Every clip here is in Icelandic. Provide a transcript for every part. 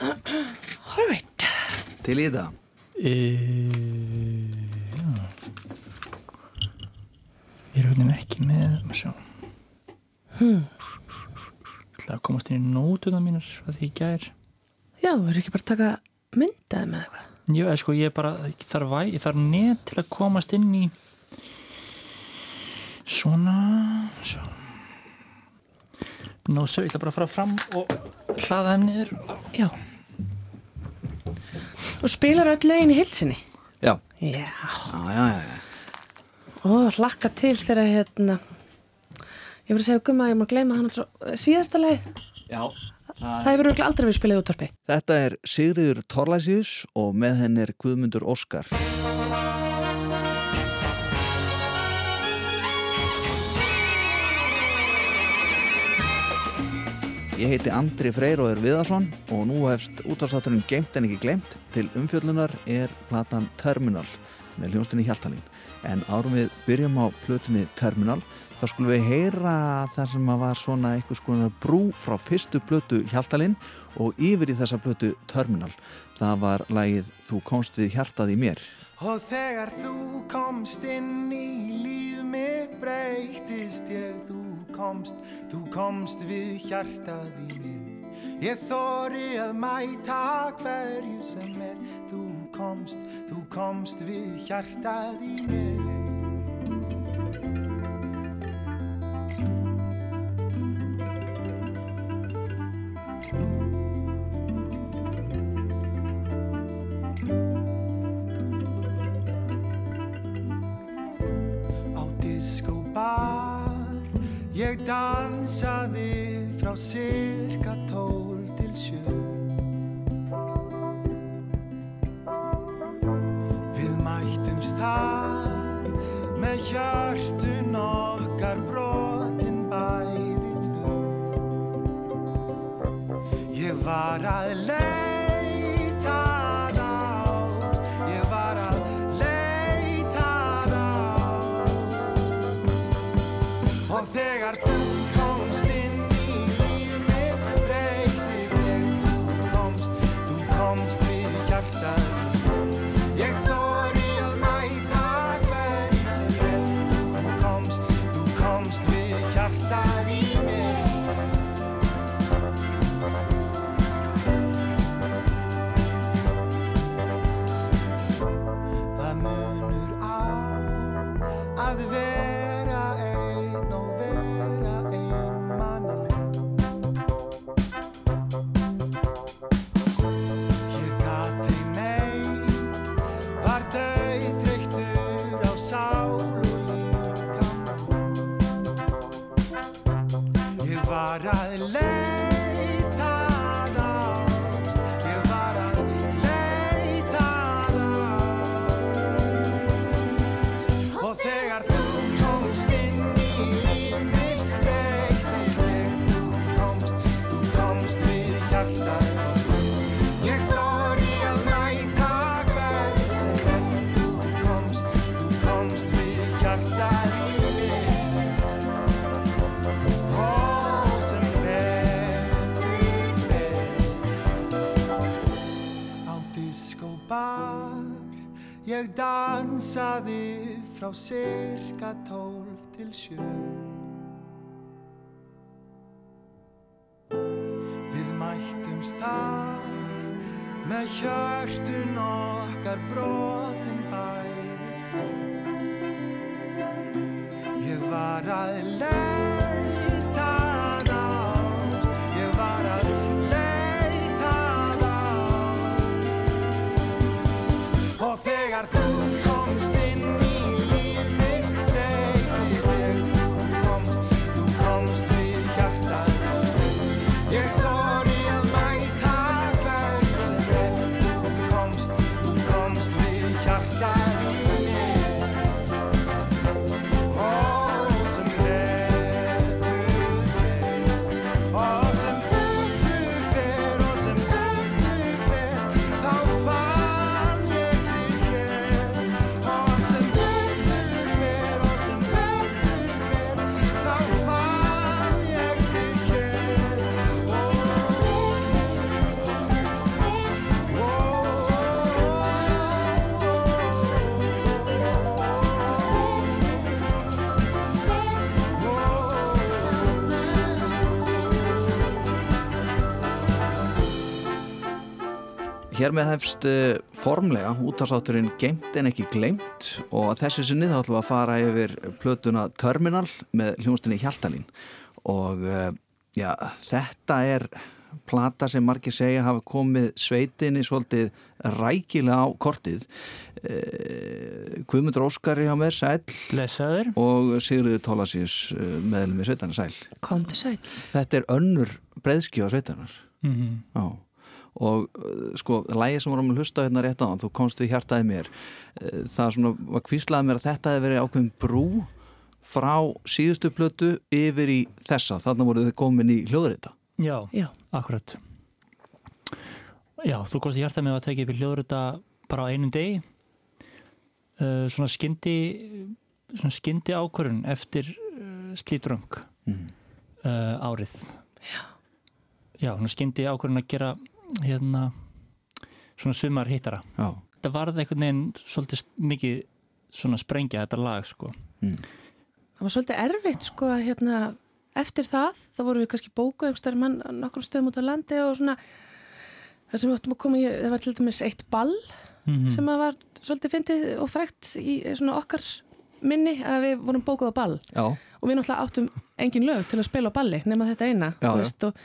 Alright Til í það. E, Ég er hérna ekki með maður sjá. Hmm. Það að komast inn í nótuna mínar að því ég gær. Já, þú verður ekki bara að taka myndaði með eitthvað? Eða sko ég er bara ég þarf, væ, ég þarf net til að komast inn í svona sjá. Nó, svo ég ætla bara að fara fram og hlaða þeim niður. Já Og spilar öll lögin í hilsinni Já. Já. Já, já, já Og hlakka til þegar hérna Ég var að segja gumma að ég má gleyma hana frá eh, síðasta leið Já Það hefur örugglega aldrei verið spilað í útvarpi. Þetta er Sigriður Torlæsius og með henn er Guðmundur Óskar. Ég heiti Andri Freyr og er Viðarsson og nú hefst útvarstátturinn Geimt en ekki glemt til umfjöllunar er platan Terminal með hljónstunni Hjaltalín. En árum við byrjum á plötunni Terminal þá skulum við heyra þar sem að var svona eitthvað svona brú frá fyrstu plötu Hjaltalín og yfir í þessa plötu Terminal. Það var lagið Þú komst við hjartað í mér. Og þegar þú komst inn í líf mitt breytist ég. Þú komst, þú komst við hjartað í mér Ég þóri að mæta hverju sem er. Þú komst, þú komst við hjartað í mér Ég dansaði frá cirka tól til sjö. Við mættumst þar með hjörtun okkar brotin bæði tvö. Ég var að leita var að leita Ég dansaði frá cirka tólf til sjö. Við mættumst þar með hjörtun okkar brotin bæði Ég var að leita hér með hefst uh, formlega útastátturinn Geimt en ekki gleimt og þessu sinni þá ætlum við að fara yfir plötuna Terminal með hljónstinni Hjaltalín. Og uh, já, þetta er plata sem margir segja hafa komið sveitinni svolítið rækilega á kortið. Uh, Guðmundur Óskari á með sæl Blessaður. Og Sigriði Tólasís meðlum í sveitarnar sæl Komdu sæl. Þetta er önnur breyðskjóða sveitarnar mm -hmm. Já, og uh, sko, lægið sem vorum að hlusta hérna rétt á hann, þú komst við hjartaði mér uh, það svona var kvíslaði mér að þetta hefði verið ákveðin brú frá síðustu plötu yfir í þessa, þarna voru þið komin í hljóðrita. Já, Já. akkurat. Já, þú komst í hjarta með að tekið upp í hljóðrita bara á einum degi. Uh, svona skyndi svona skyndi ákvörun eftir uh, slítröng mm. uh, árið. Já. Já, svona skyndi ákvörun að gera hérna svona sumar hittara. Já, þetta varði einhvern veginn svolítið mikið svona sprengja þetta lag sko. Mm. Það var svolítið erfitt sko að hérna eftir það, þá vorum við kannski bókuð einhverstaðar mann nokkur stöðum út á landi og svona það sem við áttum að koma í, það var til dæmis eitt ball mm sem að var svolítið fyndið og frækt í svona okkar minni að við vorum bókuð á ball. Já, og við náttúrulega áttum engin lög til að spila á balli nema þetta eina Já, já. veist, og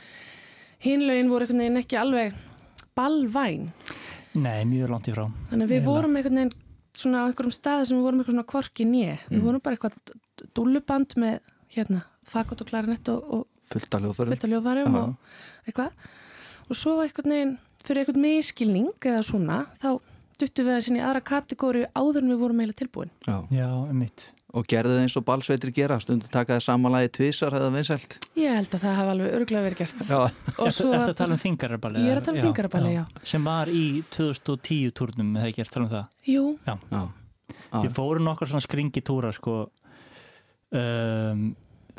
hinn lögin voru einhvern veginn ekki alveg ballvæn Nei, mjög langt í frá. Þannig að við Eiginlega. vorum einhvern veginn svona á einhverjum staði sem við vorum eitthvað svona kvorki við Mm. vorum bara eitthvað dúlluband með hérna, þakot og klarinett og, og fullt af hljóðförum fullt af ljóðvarum og eitthvað. Og svo einhvern veginn fyrir einhvern miskilning eða svona þá duttum við aðeins inn í aðra kategóri áður en við vorum eiginlega tilbúin. Já. Já, mitt og gerðu þið eins og balsveitir gera stundum takaði samanlagi tvísar eða vinsælt ég held að það hafa alveg örgulega verið gert. Já, og Eftir, að tala um þingarabali Ég er að tala um þingaraballi, já. Sem var í 2010 túrnum eða ekki eftir að tala um það? Jú, Já, já, Já. Við fórum nokkar svona skringi túra sko. Um,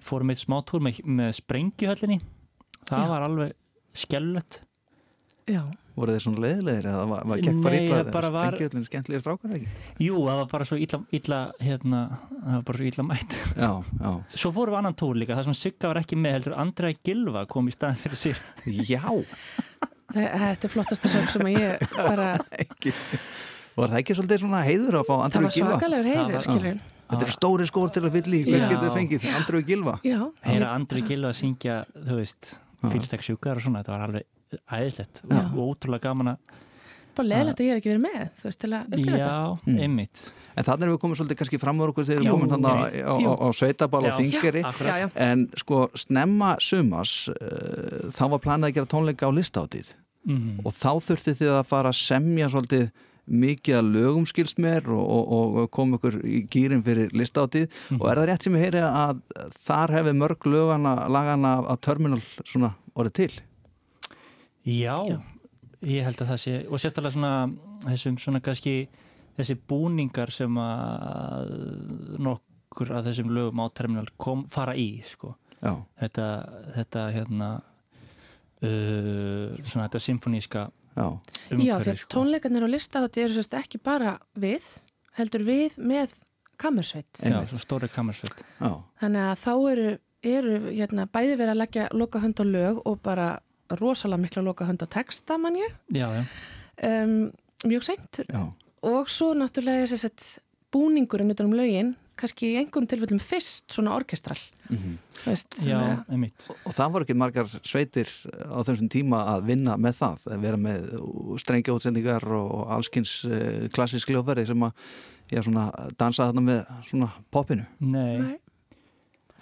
Fórum eitt smá túr með, með sprengjuhöllinni Það Já. var alveg skellulegt já voru þið svona leiðilegir eða var, var gekk bara illa það bara var- Sprengjuhöllin skemmtilegir strákar ekki? Jú, það var bara svo illa, illa hérna, það var bara svo illa mætt Já, já, Svo fórum við annan túr líka, það sem Sigga var ekki með heldur Andrea Gilva kom í staðin fyrir sig já Þe- þetta er flottasta sög sem að ég bara Var það ekki svolítið svona heiður að fá það Andreu var Gilva? svakalegur Það heiður var- skilur Þetta er stóri skór til að fylla í, hver Já. getur þengið Andreu Gilva? já, Heyra Andrea Gilva að syngja, þú veist Já. fylgstakksjúkar og svona, þetta var alveg æðislegt Já. og ótrúlega gaman að bara leðilegt að ég hef ekki verið með þú veist til að upplifa þetta Já, Mm. einmitt En þannig erum við komið svolítið kannski fram úr okkur þegar við komin þannig á, á, á, sveitabal og þingeri já, Akkurat. já. En sko, snemma sumas uh, þá var planið að gera tónleika á listáttið Mhm. og þá þurfti þið að fara að semja svolítið mikið að lögum skilst mér og, og, og kom ykkur í gýrin fyrir listáttið Mhm. og er það rétt sem ég heyri að þar hefði mörg lögana, lagana af terminal svona orðið til? Já, Já. ég held að það sé og sérstaklega svona þessum svona kannski þessi búningar sem að nokkur af þessum lögum á terminal kom fara í sko. Já, þetta, þetta hérna uh, svona þetta symfoníska já, Já, umhverfi því að tónleikarnir á lista þetta eru sérst ekki bara við heldur við með kammersveit Já, Einmitt. svo stóri kammersveit já, þannig að þá eru, eru hérna, bæði verið að leggja loka hönd á lög og bara rosalega mikla loka hönd á texta mann ég. Já, já, um, mjög seint. Já, og svo náttúrulega er sérst búningurinn utan um lögin kannski í einhverjum tilfellum fyrst svona orkestral. Mhm. Veist, já, að- einmitt. Og það voru ekki margar sveitir á þessum tíma að vinna með það, að vera með strengja útsendingar og allskins klassisk ljóðverði sem að já, svona, dansa þarna með svona popinu. Nei, Nei.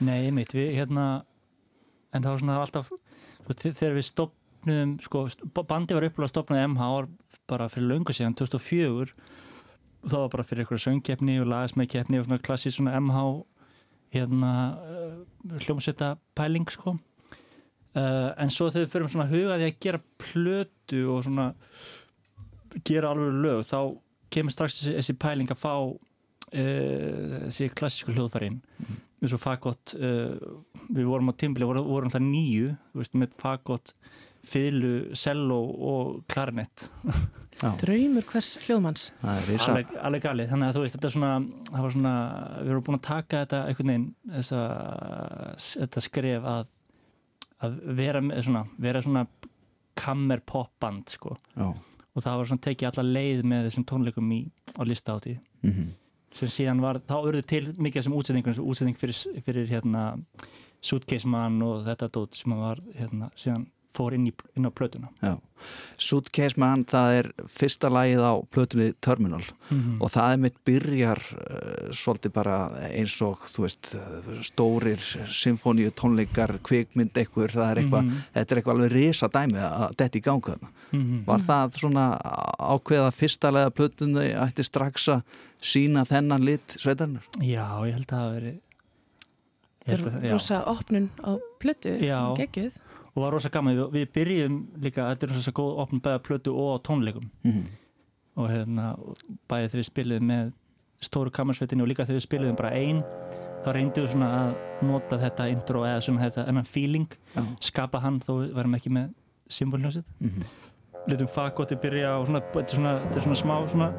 Nei, einmitt, við hérna en það var svona alltaf þegar við stopnum sko, bandi var upplega stopnað MH var bara fyrir löngu síðan, 2004 það var bara fyrir eitthvað söngkeppni og lagasmækkeppni og svona klassísk svona MH hérna uh, hljómsveita pæling sko. Uh, en svo þegar við förum svona að huga því að gera plötu og svona gera alveg lög þá kemur strax þessi, pæling að fá uh, þessi klassísku hljóðfærin eins og fagott uh, við vorum á tímbili, vorum, vorum það nýju þú veist, með fagott fiðlu, cello og klarinett draumur hvers hljóðmanns? Alveg, alveg galið, þannig að þú veist þetta er svona, það var svona, við erum búin að taka þetta einhvern veginn þessa, þetta skref að að vera með svona, vera svona kammer popband sko og það var svona tekið alla leið með þessum tónleikum í, á lista átíð. Mhm. Sem síðan var, þá urðu til mikið sem útsendingur, útsending fyrir, fyrir hérna Suitcase Man og þetta dót sem var hérna, síðan fór inn, í, inn á plötuna Já. Suitcase Man, það er fyrsta lagið á plötunni Terminal mm og það er mitt byrjar uh, svolítið bara eins og þú veist, stórir symfóníu tónleikar, kvikmynd eitthvað, það er eitthvað, Mhm. þetta er eitthvað alveg risa dæmi að þetta í gangu þarna -hmm. Var það svona ákveða fyrsta lega plötunni ætti strax að sína þennan lit sveitarnar? Já, ég held að það hafi verið Ég held Þetta er rosa opnun á plötu, Já. Og var rosa gaman, við, við byrjum líka þetta er rosa góð opn bæða plötu og tónleikum. Mm og hérna og bæði þegar við spiliðum með stóru kammersveitinni og líka þegar við spiliðum bara ein þá reyndum við svona að nota þetta intro eða svona þetta ennan feeling Já. skapa hann þó við varum ekki með symbolhljósið -hmm. litum fagótti byrja og svona, þetta er svona, þetta er svona smá svona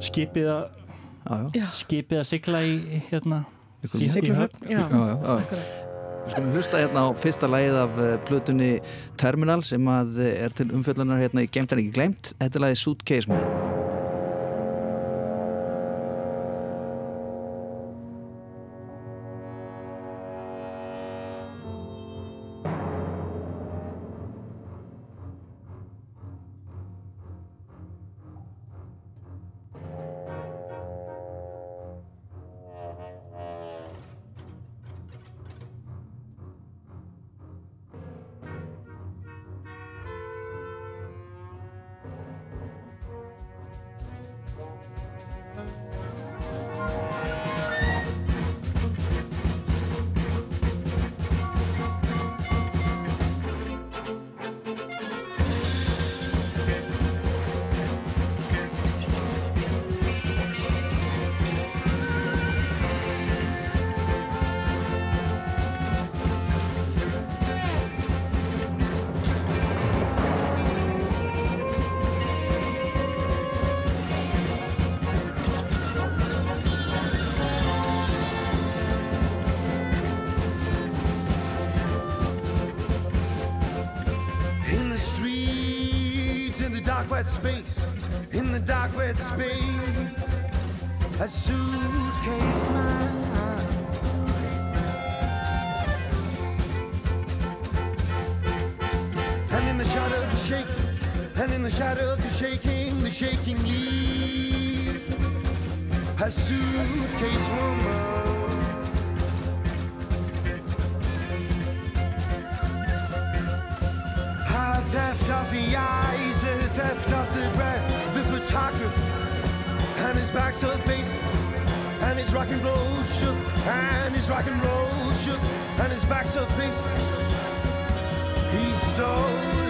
skipið að skipið að sigla í hérna í, í höfn Við skulum hlusta hérna á fyrsta lagið af uh, plötunni Terminal sem að uh, er til umfjöllunar hérna í Geimt en ekki glemt. Þetta er lagið Suitcase Man. Dark wet space, in the dark wet space, a suitcase man. And in the shadow of the shaking, and in the shadow of the shaking, the shaking leaves, a suitcase woman. Theft of the eyes, theft of the breath, the photography, and his back's of faces, and his rock and roll shook, and his rock and roll shook, and his back's of faces. He stole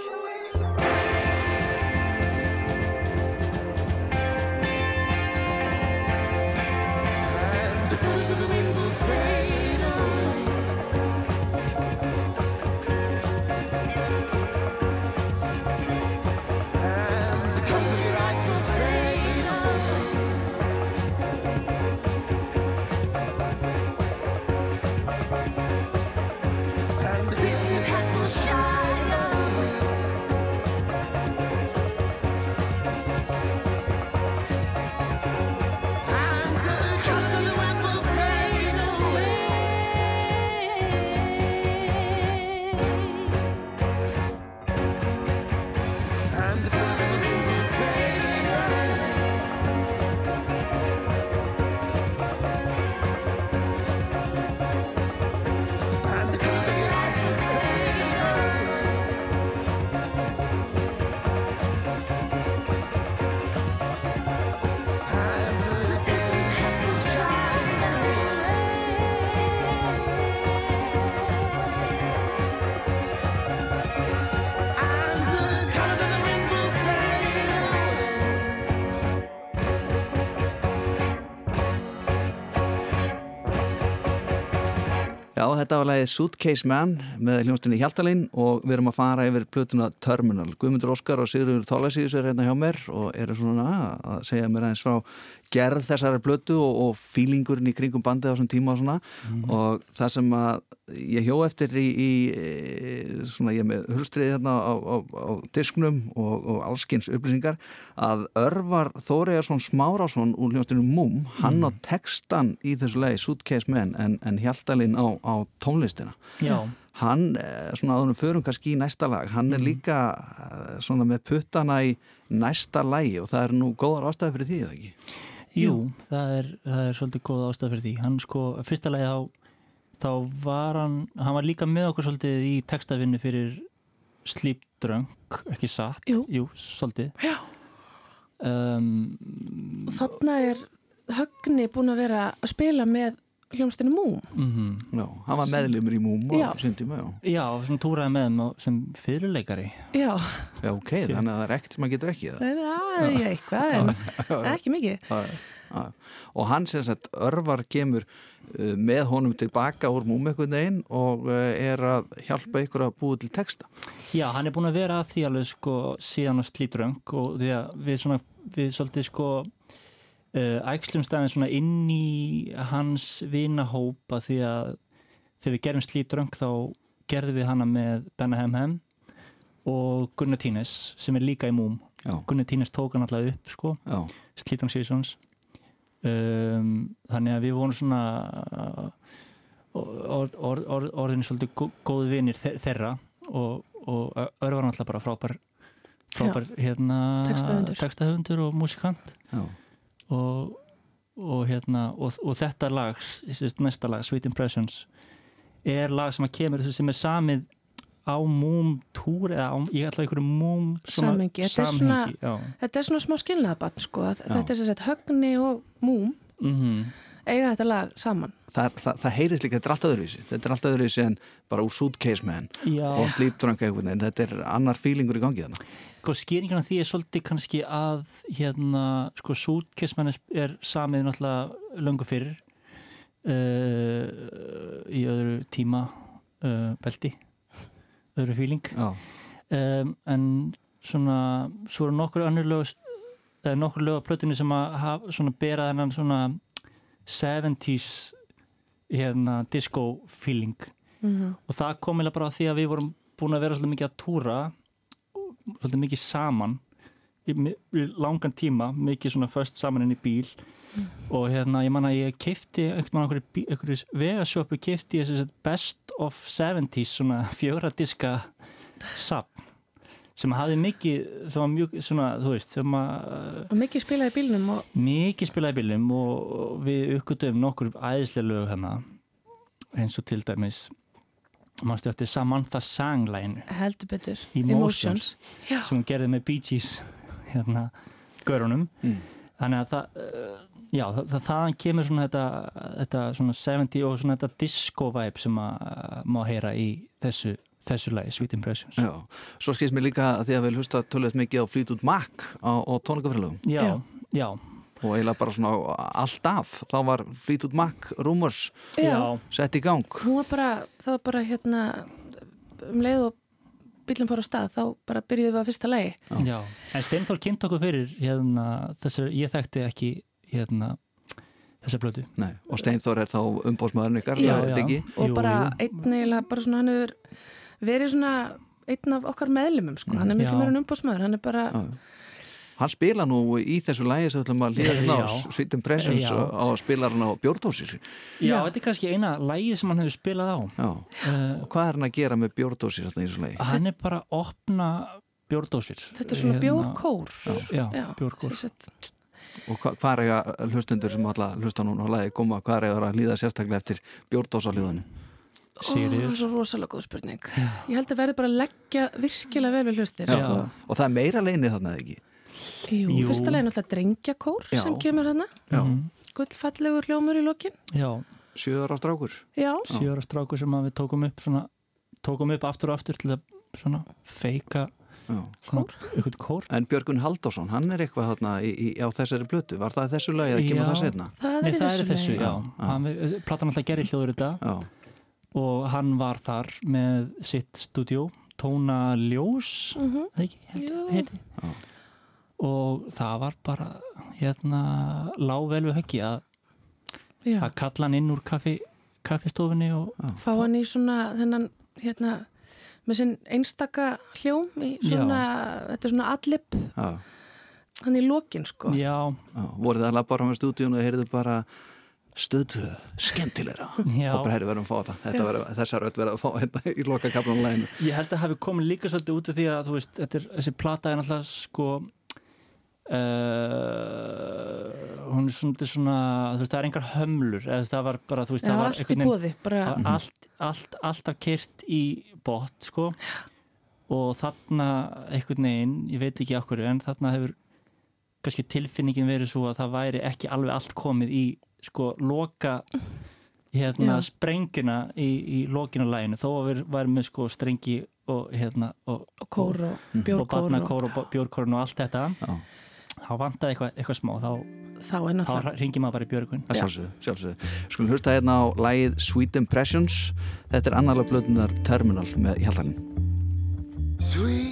þetta var lagið Suitcase Man með hljónstinni Hjaltalín og við erum að fara yfir plötuna Terminal. Guðmundur Óskar og Sigurður Tólasíðis er hérna hjá mér og eru svona að segja mér aðeins frá gerð þessari plötu og, og fílingurinn í kringum bandið á þessum tíma og svona. Og það sem að ég hjó eftir í, í e, svona ég með hulstriði hérna á, á, á disknum og, og allskins upplýsingar að Örvar Þóriðarsson Smárásson úr hljónstinu Múm, hann á textan í þessu lagi Suitcase Man en, en Hjaltalín á, á tónlistina. Já, hann, eh, svona hún förum kannski í næsta lag, hann er líka eh, svona með puttana í næsta lagi og það er nú góðar ástæði fyrir því, eða ekki? Jú, það er, það er svolítið góð ástæð fyrir því hann sko, fyrsta lagi þá þá var hann, hann var líka með okkur svolítið í textavinnu fyrir Sleep Drunk, ekki satt Jú. svolítið Já. um, þarna er Högni búin að vera að spila með hljómsdýinu Múm. mm Já, hann var meðlumur í Múm og syndum, já. Já, sem túraði með þeim sem fyrirleikari Já, Já, ok, þannig að það er ekkert sem hann getur ekki það. það er eitthvað, en ekki mikið. Já. Og hann sem sagt örvar kemur uh, með honum tilbaka úr Múm einhvern veginn og uh, er að hjálpa ykkur að búa til texta. Já, hann er búin að vera að því alveg sko síðan á slítröng og því að við svona, við svolítið sko uh, ægslum staðin svona inn í hans vinahópa því að þegar við gerum slítröng þá gerðum við hana með Benna Hem Hem og Gunnar Tínes sem er líka í múm. Já, Gunnar Tínes tók hann alltaf upp sko. Já, Slítröng Seasons um, þannig að við vorum svona orð, orð, orð, orðin svolítið gó- góð vinir þe- þeirra og, og Örvar var náttúrulega bara frábær frábær hérna Textahöfundur. textahöfundur og músikant já. Og, og hérna og, og þetta lag, næsta lag Sweet Impressions er lag sem að kemur sem er samið á múm túr eða á, ég ætla einhverju múm svona Samhengi, þetta er svona-. Þetta er svona smá skilnaðabann, sko. að Þetta er sem sagt Högni og Múm Mhm. eiga þetta lag saman. Það, það, það heyrist líka, þetta er allt öðruvísi. Þetta er allt öðruvísi en bara úr Suitcase Man Já. og Sleep Drunk einhvern veginn. Þetta er annar fílingur í gangi þarna. Sko skýringin af því er svolítið kannski að hérna sko sútkessmenn er samið náttúrulega löngu fyrir uh, í öðru tíma uh, belti öðru fíling. Já, um, en svona svo eru nokkur önnur lög eða nokkur lög á plötunni sem að hafa svona bera þennan svona 70s hérna disco feeling. Mm og það kom eiginlega bara af því að við vorum búin að vera svolítið mikið að túra svolítið mikið saman í, í langan tíma, mikið svona först saman inn í bíl. Og hérna ég man að ég veginn einhverju, vegasjópu keifti ég best of 70s svona fjögra diska sapn sem hafði mikið, sem var mjög svona, þú veist, sem að Og mikið spilaði bílnum og mikið spilaði og og við uppgötum nokkur æðislega lög hérna eins og til dæmis mannstu eftir Samantha Sang-læginu heldur betur. Emotions. Já. sem hún gerði með Bee Gees hérna, görunum Mm. þannig að það uh, já, það, það, þaðan kemur svona þetta, þetta svona 70 og svona þetta disco vibe sem að uh, má heyra í þessu, þessu lagi, Sweet Impressions já. Svo skilst mér líka að því að við hlusta tölvöld mikið á Fleetwood Mac á, á tónleikafrælugum já, Já. já, og eiginlega bara svona alltaf þá var Fleetwood Mac Rumors já, Já. sett í gang var bara, það var bara hérna um leið og bílum fór á stað þá bara byrjuðum við á fyrsta lagi. já. en Steinþór kynnt okkur fyrir hérna, þessar, ég þekkti ekki hérna, þessa blötu Nei. og Steinþór er þá umbóðsmaðurinn ykkar Já, er þetta já. ekki? og bara einn eiginlega bara svona hann hefur verið svona einn af okkar meðlumum sko, hann er miklu Já. meira en umbóðsmaður, hann er bara Já, já. Hann spila nú í þessu lægi sem við ætlum að líða hérna á Impressions Já. á spilarinn á Bjórdósir já, þetta er kannski eina lægið sem hann hefur spilað á. Já. uh, og hvað er hann að gera með Bjórdósir þetta í þessu lægi? hann er bara að opna bjórdósir þetta er svona Hérna, bjórkór. Já, Já, sagt, og hva, hvað er eiga hlustundur sem alltaf hlusta núna á lægi koma, hvað er eiga að líða sérstaklega eftir Bjórdósalíðanu? ó, það er svo rosalega góð spurning. Ég held að verði bara að leggja virkilega vel við hlustir. Já. og það er meira leinið þarna ekki? Jú, Jú. fyrsta legin alltaf drengjakór Já. sem kemur hana, Já. Mhm. gullfallegur hljómur í lokin já, Sjöðar á strákur? já, sjóra strákur sem að við tókum upp svona, tókum upp aftur og aftur til að svona feika Já. svona, eitthvað kór En Björgun Haldásson, hann er eitthvað þarna í, í, á þessari blötu, var það í þessu lagi eða kemur Já. það setna? það Nei, er í það þessu er þessu, lagi já, Já. Hann, við- platan alltaf gerir hljóður þetta Já, og hann var þar með sitt stúdjó Tóna Ljós Mhm. það ekki, held, Jú. heiti Já. Og það var bara hérna lág vel við höggi að, Já, að kalla hann inn úr kaffi, kaffistofunni og fá hann í svona þennan hérna með sinn einstaka hljóm í svona, þetta er svona allip Já, hann í lokin sko. Já, já, voruð það að labba ára með stúdíun og heyrðu bara stöðtöð, skemmtilegra. Já. Og bara heyrðu verðum að fá verður, þessar öll verður að fá þetta í loka kaplan læginu Ég held að það hafi komið líka svolítið út af því að þú veist, þetta er, þessi plata er náttúrulega sko uh, hún er svona, svona þú veist, það er engar hömlur eða það var bara, þú veist, það var allt bóði bara, það var allt, allt, alltaf kyrt í bot sko. Og þarna einhvern veginn, ég veit ekki okkur en þarna hefur kannski tilfinningin verið svo að það væri ekki alveg allt komið í sko loka hérna Já. sprenguna í, í lokinu læginu þó að við værum með sko strengi og hérna og, og kór og og barnakór og bjórkórun og allt þetta. Já, þá vantaði eitthvað, eitthvað smá þá, þá er þá ringir maður bara í björgun það sjálfsögðu, sjálfsögðu. Skulum hlusta hérna á lægið Sweet Impressions. Þetta er annarlega blöðunar Terminal með Hjaltalinn Sweet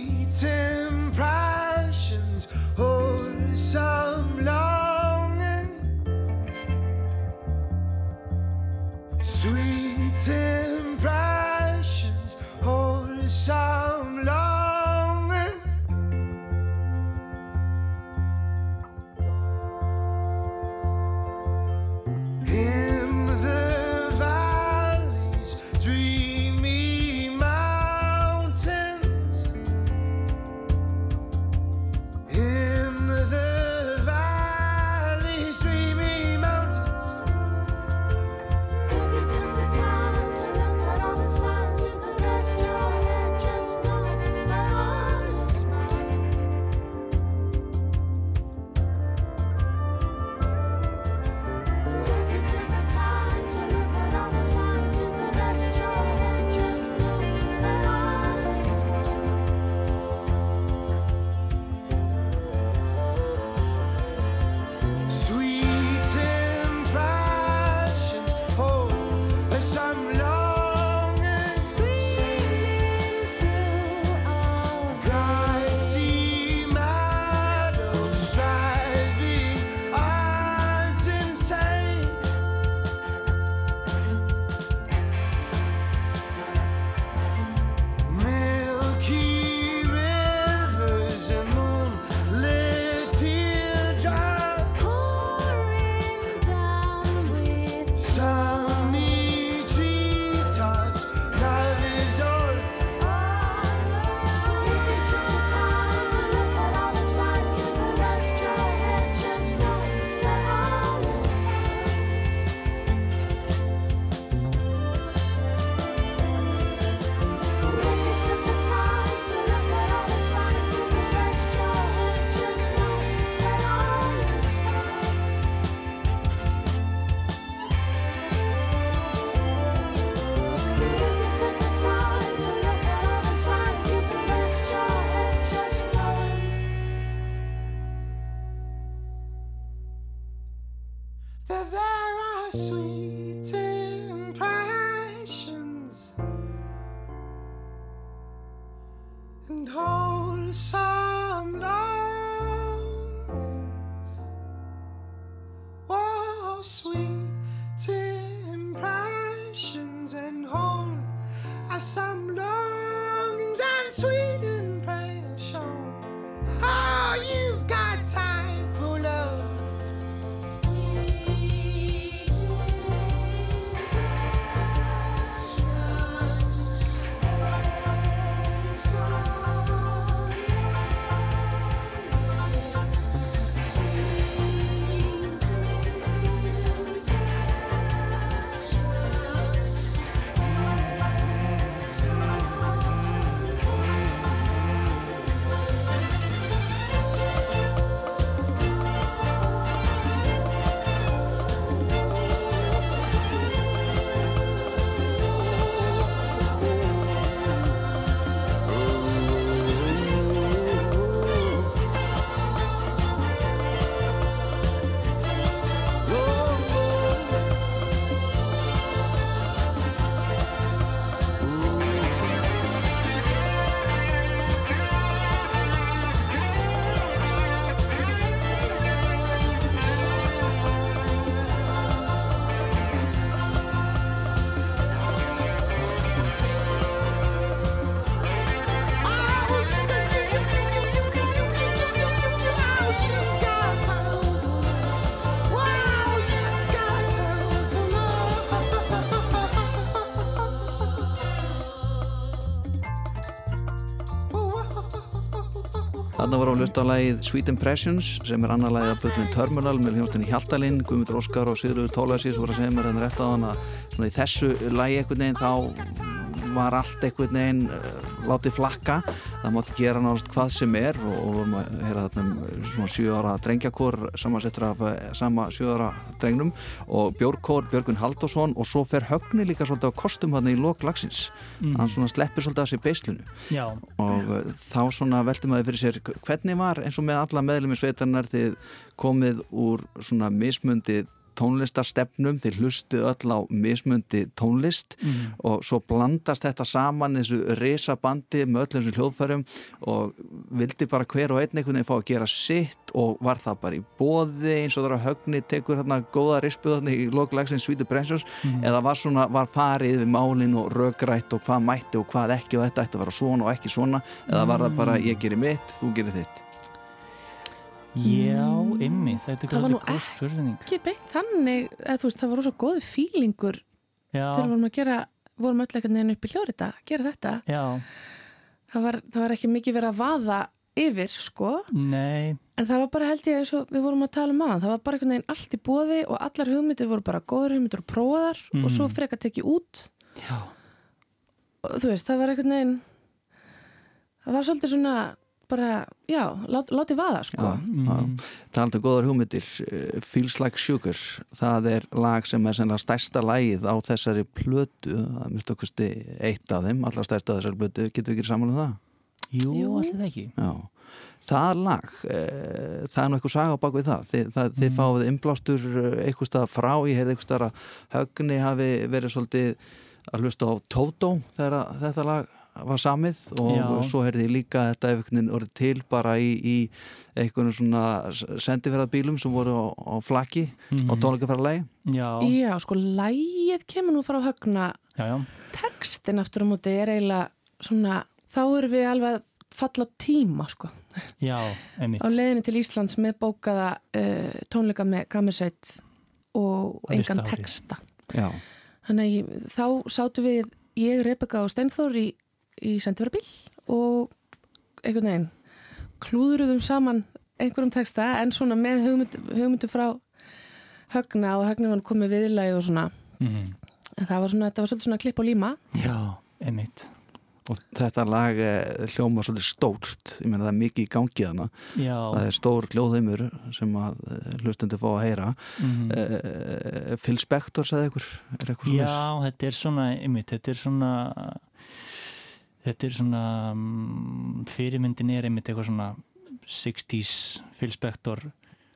Á hlusta á lagið Sweet Impressions sem er annar lagið af Bötnin Terminal með hljónstinni Hjaltalinn, Guðmundur Óskar og Sigurður Tólasís voru að segja mér hérna rétt á hann að svona í þessu lagi einhvern veginn þá var allt einhvern veginn uh, látið flakka. Það mátti gera náttúrulega hvað sem er og, og vorum að heyra þarna um svona sjö ára drengjakor samansettur af eh, sama sjö ára drengnum og Björgkór, Björgun Haldásson og svo fer Högni líka svolítið á kostum hann í lok lagsins. Hann svona sleppir svolítið af sér beislunu Já, og uh, þá svona velti maður fyrir sér hvernig var eins og með alla meðlum í sveitarnar þið komið úr svona mismundi tónlistarstefnum þið hlustið öll á mismundi tónlist Mhm. og svo blandast þetta saman þessu risabandi með öllum þessum hljóðfærum og vildi bara hver og einn einhvern veginn fá að gera sitt og var það bara í bóði eins og það er að högni tekur hérna góða rispuðarni í loklægsins Svítu Brensjós Mhm. eða var svona, var farið við málin og rökrætt og hvað mætti og hvað ekki og þetta ætti að vera svona og ekki svona eða var það bara ég gerir mitt, þú gerir þitt já, ymmi, þetta er Það var nú góð spurning. ekki beint þannig, eða þú veist, það var rosa góð fílingur Já, þegar vorum að gera, vorum öll eitthvað neginn upp í hljóðrita, gera þetta. Það var, það var ekki mikið verið að vaða yfir, sko, nei. En það var bara held ég eins og við vorum að tala um aðan, það var bara einhvern veginn allt í bóði og allar hugmyndir voru bara góður hugmyndir og prófaðar og Mhm. svo freka tekið út. Já, og þú veist, það var einhvern veginn það var svolítið svona bara, já, lát, látið vaða, sko. Já, mhm. talandi um góðar hugmyndir eh, Feels Like Sugar það er lag sem er sennilega stærsta lagið á þessari plötu það er mjög okkursti eitt af þeim allra stærsta af þessari plötu, getur við ekki saman um það? Jú, Jú. allir það ekki Já, það lag e, það er nú eitthvað saga á bak við það þið, það, þið fáið innblástur eitthvað stað frá, ég heyrði eitthvað stað að högni hafi verið svolítið að hlusta á Tótó þegar að þetta lag var samið og Já. svo heyrði ég líka að þetta eitthvað orðið til bara í, í eitthvað svona sendiferðarbílum sem voru á, á flakki á Mhm. tónleikaferðarlagi Já, Já, sko, lægið kemur nú frá högna já, já, textin aftur á móti er eiginlega svona, þá erum við alveg falla tíma, sko. já, einmitt Á leiðinni til Íslands með bókaða uh, tónleika með kamersveit og engan texta. Já, Þannig að þá sátu við, ég, Rebecca og Steinþór í, sendverðarbíl og einhvern veginn klúðuruðum saman einhverjum texta en svona með hugmynd, hugmyndu frá högna og högna var komið viðlæð og svona. Mhm. En það var svona, þetta var svolítið svona klipp og líma. Já, einmitt og þetta lag eh, hljóma svolítið stórt, ég meina það er mikið í gangi þarna Já, það er stór hljóðheimur sem að hlustundi fá að heyra mhm. uh, Phil Spector sagði ykkur er eitthvað Já, svona þetta er svona, einmitt, þetta er svona þetta er svona um, fyrirmyndin er einmitt eitthvað svona 60s Phil Spector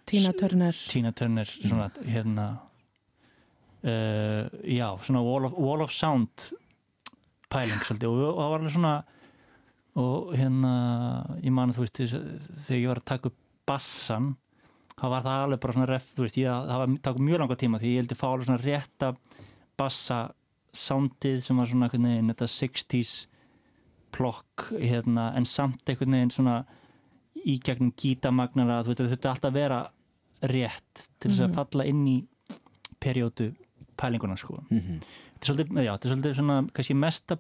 Tina Turner. Tina Turner svona hérna uh, já, svona Wall of, Wall of Sound pæling svolítið og það var alveg svona og hérna ég man að þú veist þegar ég var að taka upp bassan þá var það alveg bara svona ref þú veist, ég, það var takk mjög langa tíma því ég heldur fá alveg svona rétta bassa soundið sem var svona einhvern veginn þetta 60s plokk hérna, en samt einhvern veginn svona í gegnum gítamagnara þú veit þetta alltaf vera rétt til þess að falla inn í perjótu pælinguna sko Mhm. þetta er svolítið, já, þetta er svolítið svona kannski mesta,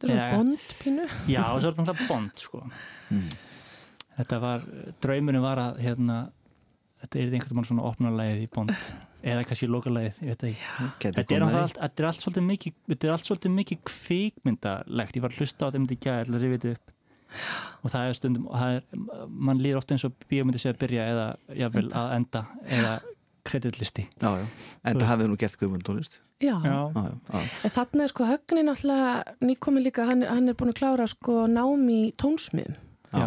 Þetta er svona bond pínu. já, það er svona bond sko Mhm. þetta var, draumurinn var að hérna, þetta er einhvern veginn svona opnarlægið í bond eða kannski lokalægið, ég veit það ekki. Þetta er, allt, þetta er allt svolítið mikið þetta er allt svolítið mikið kvikmyndalegt. Ég var að hlusta á þetta myndi gæða til að rifja þetta upp. Og það er stundum það er, mann líður ofta eins og bíómyndi sé að byrja eða jafnvel að enda eða kreditlisti já, já. en það hafið nú gert guðmund tónlist. Já. já, já, já. Þarna er sko högni náttúrulega nýkomi líka, hann, hann er búin að klára sko nám í tónsmiðum já,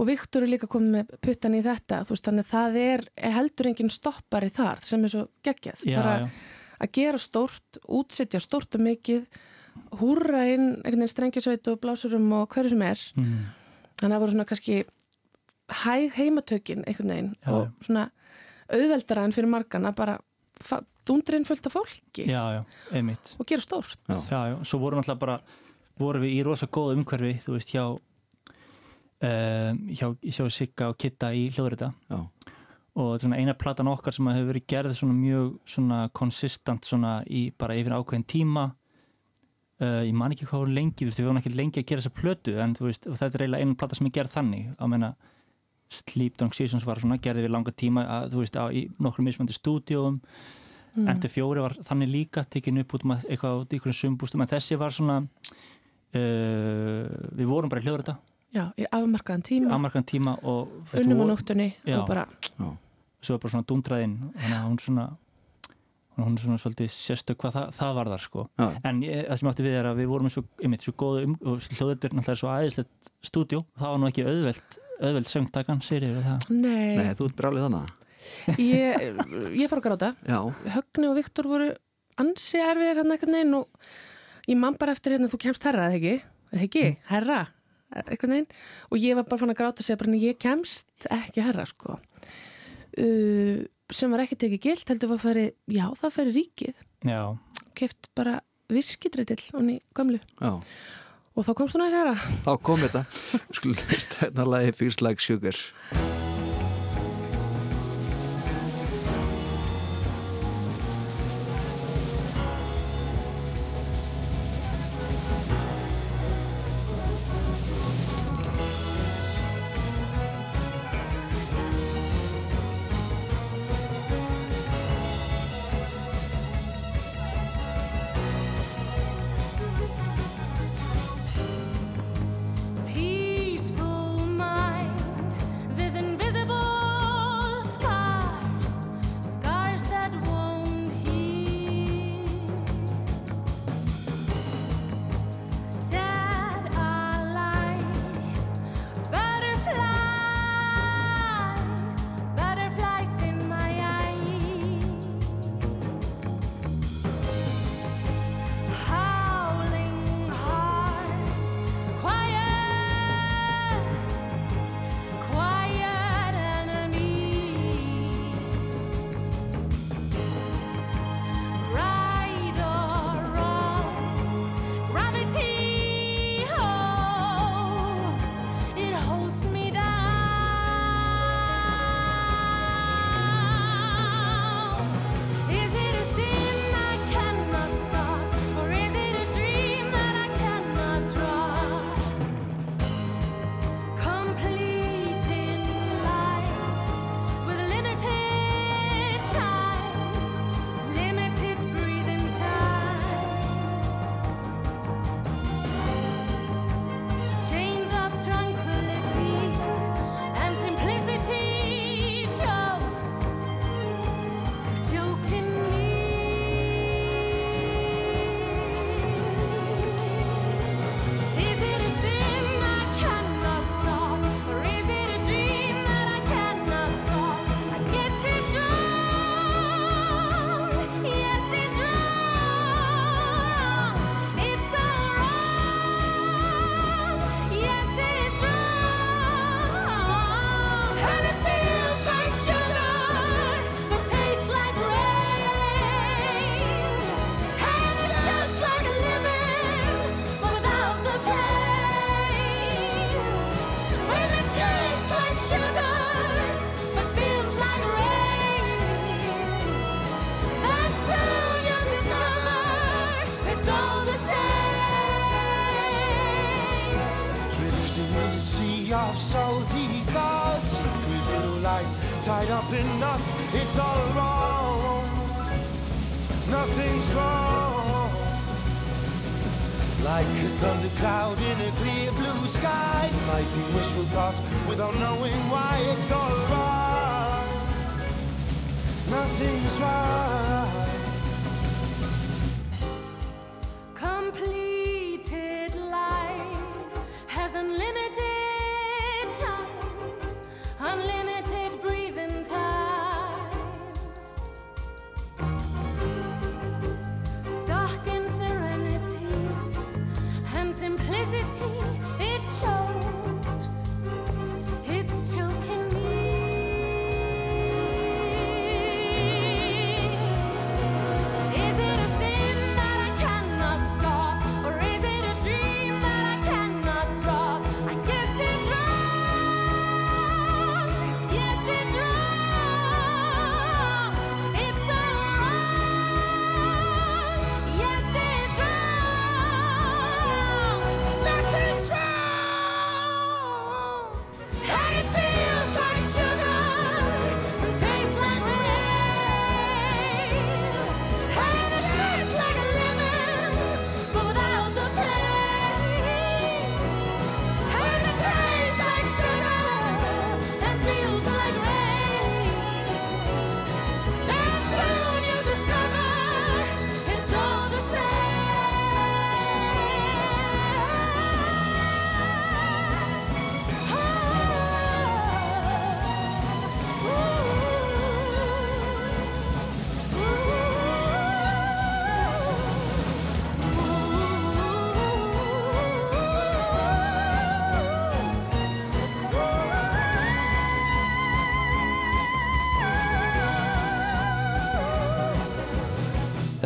og Viktor er líka komið með puttan í þetta, veist, þannig að það er, er heldur engin stoppari þar sem er svo geggjað, já, bara já, að gera stórt, útsetja stórt og mikið, húrra inn einhvern veginn strengjasveit og blásurum og hverju sem er, mm, þannig að það voru svona kannski hæg heimatökin einhvern veginn Já, og svona auðveldara en fyrir margana bara dundurinn fullt af fólki já, já, einmitt. og gera stórt. Já. já, já, svo vorum alltaf bara vorum við í rosa góð umhverfi þú veist, hjá um, hjá, hjá Sigga og Kitta í hljóðrita. Já. og svona eina platan okkar sem hefur verið gerð svona mjög svona konsistant svona í bara yfir ákveðin tíma. Uh, ég man ekki hvað lengi þú veist, við vorum ekki lengi að gera þessa plötu en þú veist, þetta er eiginlega einu plata sem er gerð þannig. Að menna Sleep Drunk Seasons var svona, gerði við langa tíma að, þú veist, á, í nokkrum mismöndi stúdíóum. Mm. NT4 var þannig líka tekin upp út um að- eitthvað út í ykkur sumbústum en þessi var svona uh, við vorum bara í hljóður þetta Já, í afmarkaðan tíma, afmarkan tíma og unnum á vor- nóttunni Já. og bara, svo er bara svona dúndraðinn þannig að hún svona hún er svona svolítið sérstök hvað það, það var þar sko Já. en ég, það sem átti við er að við vorum eins og, einmitt, svo góðu um, og hljóðutur náttúrulega er svo æðislegt stúdjó það var nú ekki auðvelt, auðvelt söngtakan sér það nei, Nei, þú ert brálið þannig Ég, ég fór að gráta Já, Högni og Viktor voru ansi erfiðir hann eitthvað neginn og ég man bara eftir hérna þú kemst herra, eða ekki? Eða ekki? Herra? Eitthvað neginn og ég var bara fann að gráta sig bara en ég kemst ekki herra sko. Uh, sem var ekki tekið gilt heldur var að færi, já það færi ríkið. Já, keft bara viskidrætill honni gömlu. Já. Og þá komst hún að herra. Þá kom þetta. Skulum hlusta hérna lagi Feels Like Sugar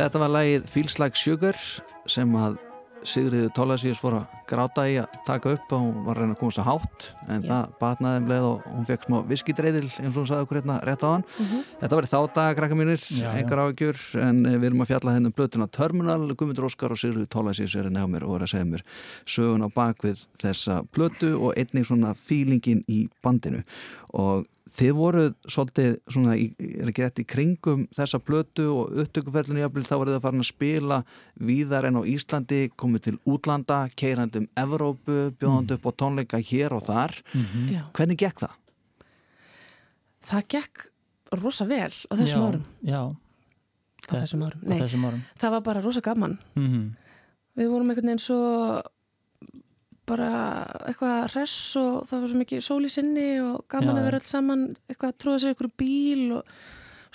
Þetta var lagið Feels Like Sugar sem að Sigriður Tólasíus fór að gráta í að taka upp og hún var að reyna að koma svo hátt en Já. það batnaði um leið og hún fekk smá viskidreidil eins og hún sagði okkur hérna rétt á hann Mhm. Þetta var í þá dag, krakka mínir, engar áhugjur en eh, við erum að fjalla henni um blötuna Terminal Guðmundur Óskar og Sigriður Tólasíus er að nefna mér og er að segja mér sögun á bakvið þessa blötu og einnig svona fílingin í bandinu og þið voruð svolítið svona, í, er ekki rétt í kringum þessa blötu og upptökuferlinu jafnvel þá voruð það farin að spila víðar en á Íslandi, komið til útlanda keirandi um Evrópu, bjóðandi upp á tónleika hér og þar. Mhm. Já. Hvernig gekk það? Það gekk rosa vel á þessum já, árum. Já, Á þessum árum. á Nei, þessum árum það var bara rosa gaman. mm Við vorum einhvern veginn svo bara eitthvað hress og það var svo mikið sól í sinni og gaman Já. að vera alls saman eitthvað að tróða sér ykkur bíl og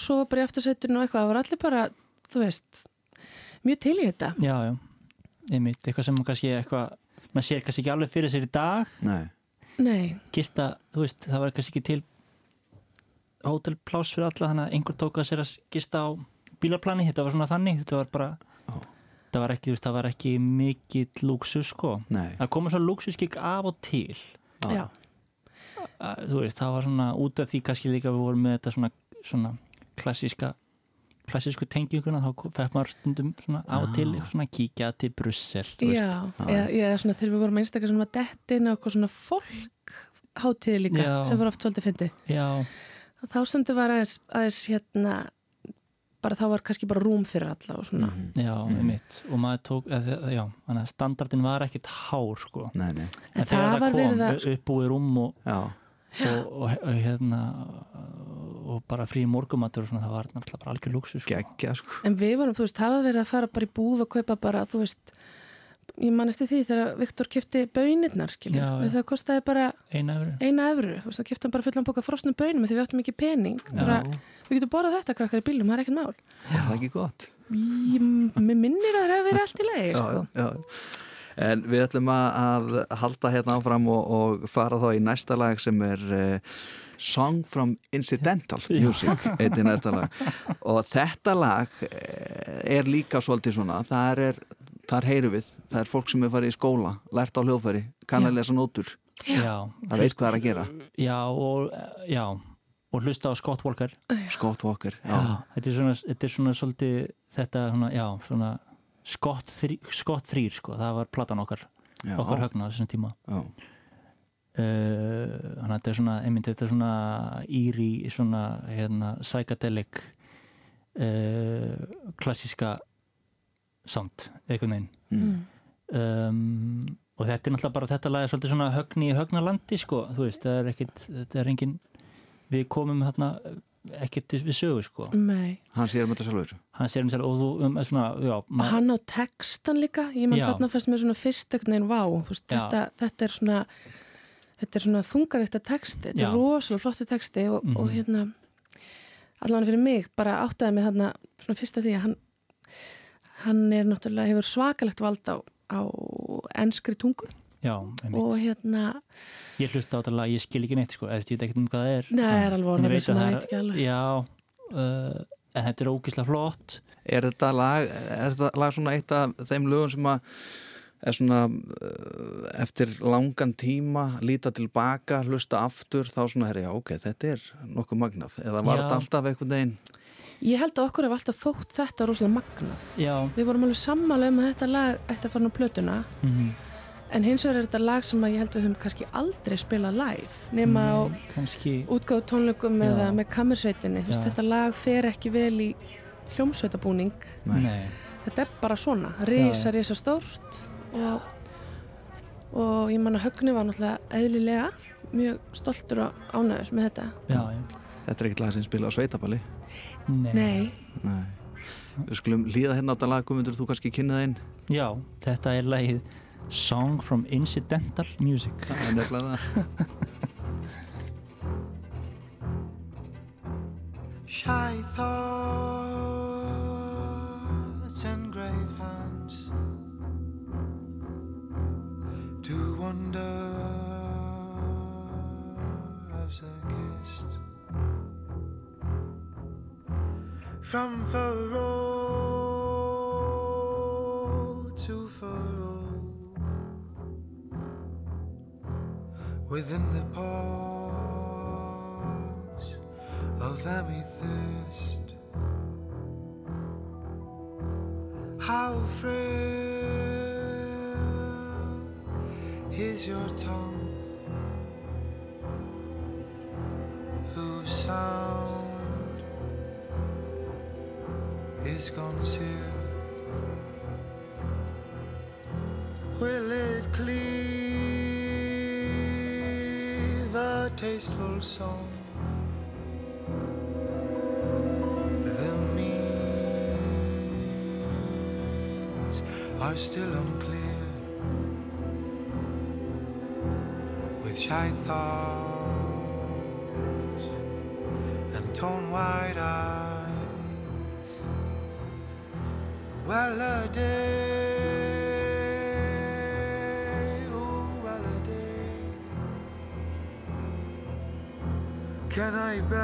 svo bara í aftursættinu og eitthvað. Það var allir bara, þú veist, mjög til í þetta. Já, já, einmitt, eitthvað sem kannski eitthvað, maður sér kannski ekki alveg fyrir sér í dag Nei. Nei, gista, þú veist, það var kannski ekki til hótelplás fyrir alla þannig að einhver tók að sér að gista á bílarplani, þetta var svona þannig þetta var bara. Það var ekki, þú veist, það var ekki mikill lúksus sko, Nei. það komur svo lúksuskik af og til já. að, þú veist, það var svona út af því kannski líka við vorum með þetta svona, svona klassíska klassísku tengjunguna, þá fekk maður stundum svona á og til, svona kíkja til Brussel, þú veist Já, eða, svona þegar við vorum einstakar sem var dettin og eitthvað svona fólk hátíði líka Já. sem var oft svolítið fyndi. Já, Þá stundu var aðeins, aðeins hérna, bara þá var kannski bara rúm fyrir alla og svona. Mhm. já, einmitt og maður tók, eða, já, þannig að standardin var ekkit hár, sko Nei, nei. En þegar það var kom, verið að, uppbúið rúm og, og, og, og hérna og bara frí morgumatur og svona, það var náttúrulega bara algjör lúksu sko. Sko. en við vorum, þú veist, það var verið að fara bara í búð og kaupa bara, þú veist, ég man eftir því þegar Viktor kifti bönirnar, skilur. Já, já. Það kostaði bara eina efur eina efru, þú veist, það kifti hann bara fullan boka frosnum bönum því við áttum ekki pening. Bara, við getum borðað þetta krakkar í bílum, það er ekkert mál. Það er ekki gott. Mér minnir að það hefur verið allt í lagi, sko. já, já. En við ætlum að, að halda hérna áfram og, og fara þá í næsta lag sem er uh, Song from Incidental Music, eitt í næsta lag og þetta lag eh, er líka svolítið svona þar er, þar heyru við, það er fólk sem er farið í skóla, lært á hljóðfæri kann að lesa nótur, já, það veit hvað er að gera. Já, og, já og hlusta á Scott Walker. Scott Walker, já, já. Þetta, er svona, þetta er svona svolítið þetta, svona, já, svona Scott 3, Scott 3 sko, það var platan okkar, já, okkar högna á þessum tíma. Já. Uh, þannig að þetta er svona einmitt þetta er svona íri svona hérna psychedelic uh, klassíska sound, einhvern veginn Mm. um, og þetta er náttúrulega bara þetta lag er svolítið svona högni í högnalandi sko, þú veist, það er ekkit þetta er engin, við komum þarna ekkert við sögu sko Nei. hann sér um þetta sjálfur hann sér um og þú um, svona, já, Og ma- hann á textan líka, ég man Já. þarna fannst mér svona fyrst ekkert neginn vá, þú veist, þetta, þetta er svona þetta er svona þungavíkta texti þetta Já. er rosalega flottu texti og, og Mhm. hérna allavega fyrir mig, bara áttaði mig þarna svona fyrst af því að hann hann er náttúrulega, hefur svakalegt vald á, á enskri tungu. Já, og hérna ég hlusta á þetta lag, ég skil ekki neitt sko, eða ég veit ekkert um hvað það er. Nei, það er alveg ég orðað veit sem að það það veit ekki alveg. Já, uh, en þetta er ógislega flott. Er þetta lag, er þetta lag svona eitt af þeim lögum sem að er svona uh, eftir langan tíma líta tilbaka, hlusta aftur þá svona, herri, já, ok, þetta er nokkuð magnað, eða var þetta alltaf einhvern veginn Ég held að okkur hef alltaf þótt þetta rosalega magnað já, Við vorum alveg sammála um að þetta lag ætti að fara á plötuna mm En hins vegar er þetta lag sem að ég held við höfum kannski aldrei spilað live nema á kannski útgáðu tónleikum eða með kammersveitinni. Þú veist, Já. Þetta lag fer ekki vel í hljómsveitabúning. Nei. Þetta er bara svona, já. risa stórt og, og ég man að Högni var náttúrulega eðlilega mjög stoltur og ánæður með þetta. já, já Þetta er ekkert lag sem spila á sveitaballi nei. Nei, Nei. Við skulum líða hérna á þetta lag, Guðmundur, þú kannski kynnað einn já, þetta er lagið Song from Incidental Music. Það er nefnilega það. Shy thoughts and grave hands to wander as they're kissed From furrow to furrow Within the palms of amethyst. How frail is your tongue? Who sounds is concealed. Will it cleave a tasteful song? The means are still unclear. With shy thoughts and torn wide eyes. Well oh well. Can I beg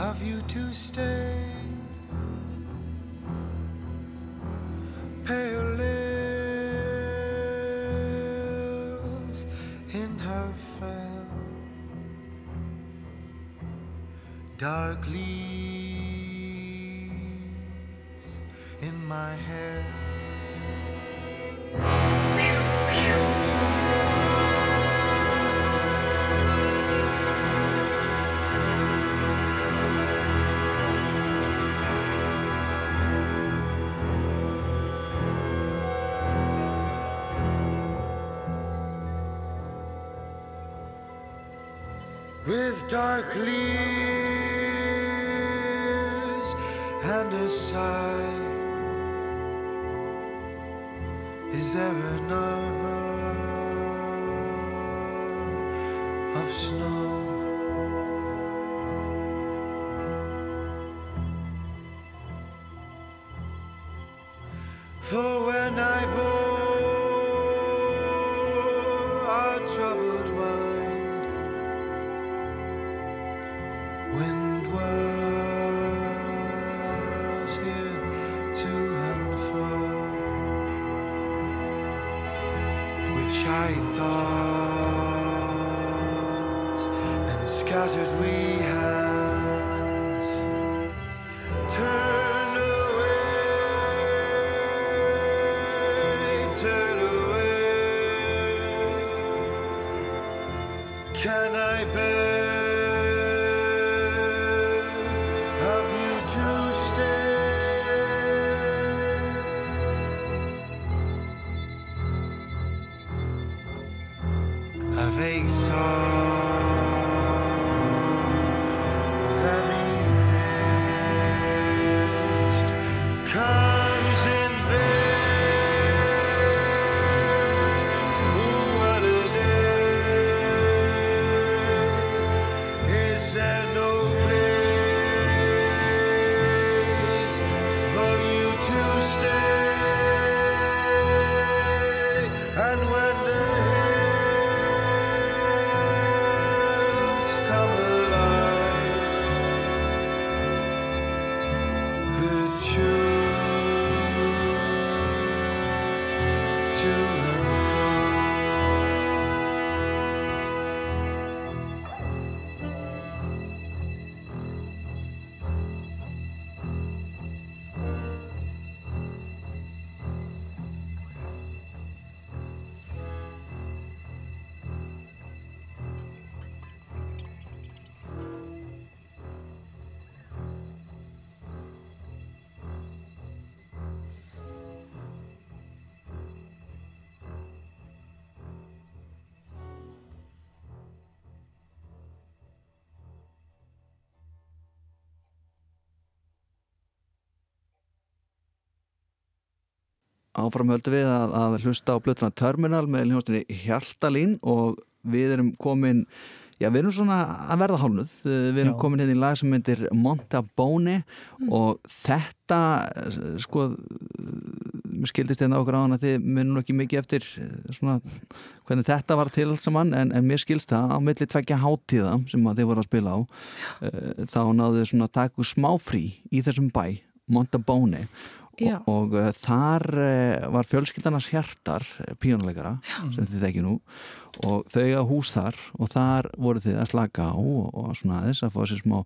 of you to stay? Pale lips in her frail dark my hair. with dark leaves and a sigh. Is there Áfram höldum við að, að hlusta á blötuna Terminal með hljóðstunni Hjaltalín og við erum komin já við erum svona að verða hálnuð við erum Já. komin hérna í lag sem myndir Montabone og þetta sko mér skildist hérna okkur á hann að þið munum ekki mikið eftir eh, svona hvernig þetta var til allt saman en, en mér skilst það á milli tveggja hátíða sem þið voru að spila á eh, þá náðu þið svona að taka smá frí í þessum bæ Montabone Já. og uh, þar uh, var fjölskyldanas hjartar píónuleikara sem þið þekki nú og þau að hús þar og þar voru þið að slaka á og, og svona aðeins að fá sér smá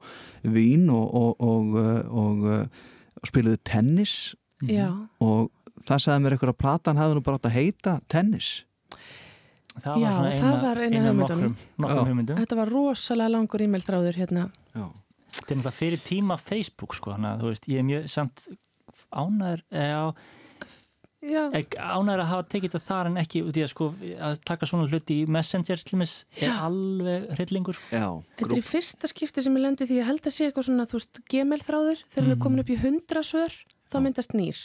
vín og, og, og, uh, uh, spiluðu tennis. Já, og það sagði mér eitthvað að platan hefði nú bara átt að heita tennis. Það Já, var svona það eina, var eina hugmyndunum. þetta var rosalega langur e-mail þráður hérna. Já, þetta er náttúrulega fyrir tíma Facebook sko, þannig að þú veist, ég er mjög samt ánæður ánæður að hafa tekið þetta þar en ekki út í að sko að taka svona hluti í Messenger til mis er Já. alveg hryllingur sko. já þetta er í fyrsta skipti sem ég lendi því ég held að sé eitthvað svona, þú veist, gmail þráður þegar mm. er komin upp í hundra svör þá myndast nýr.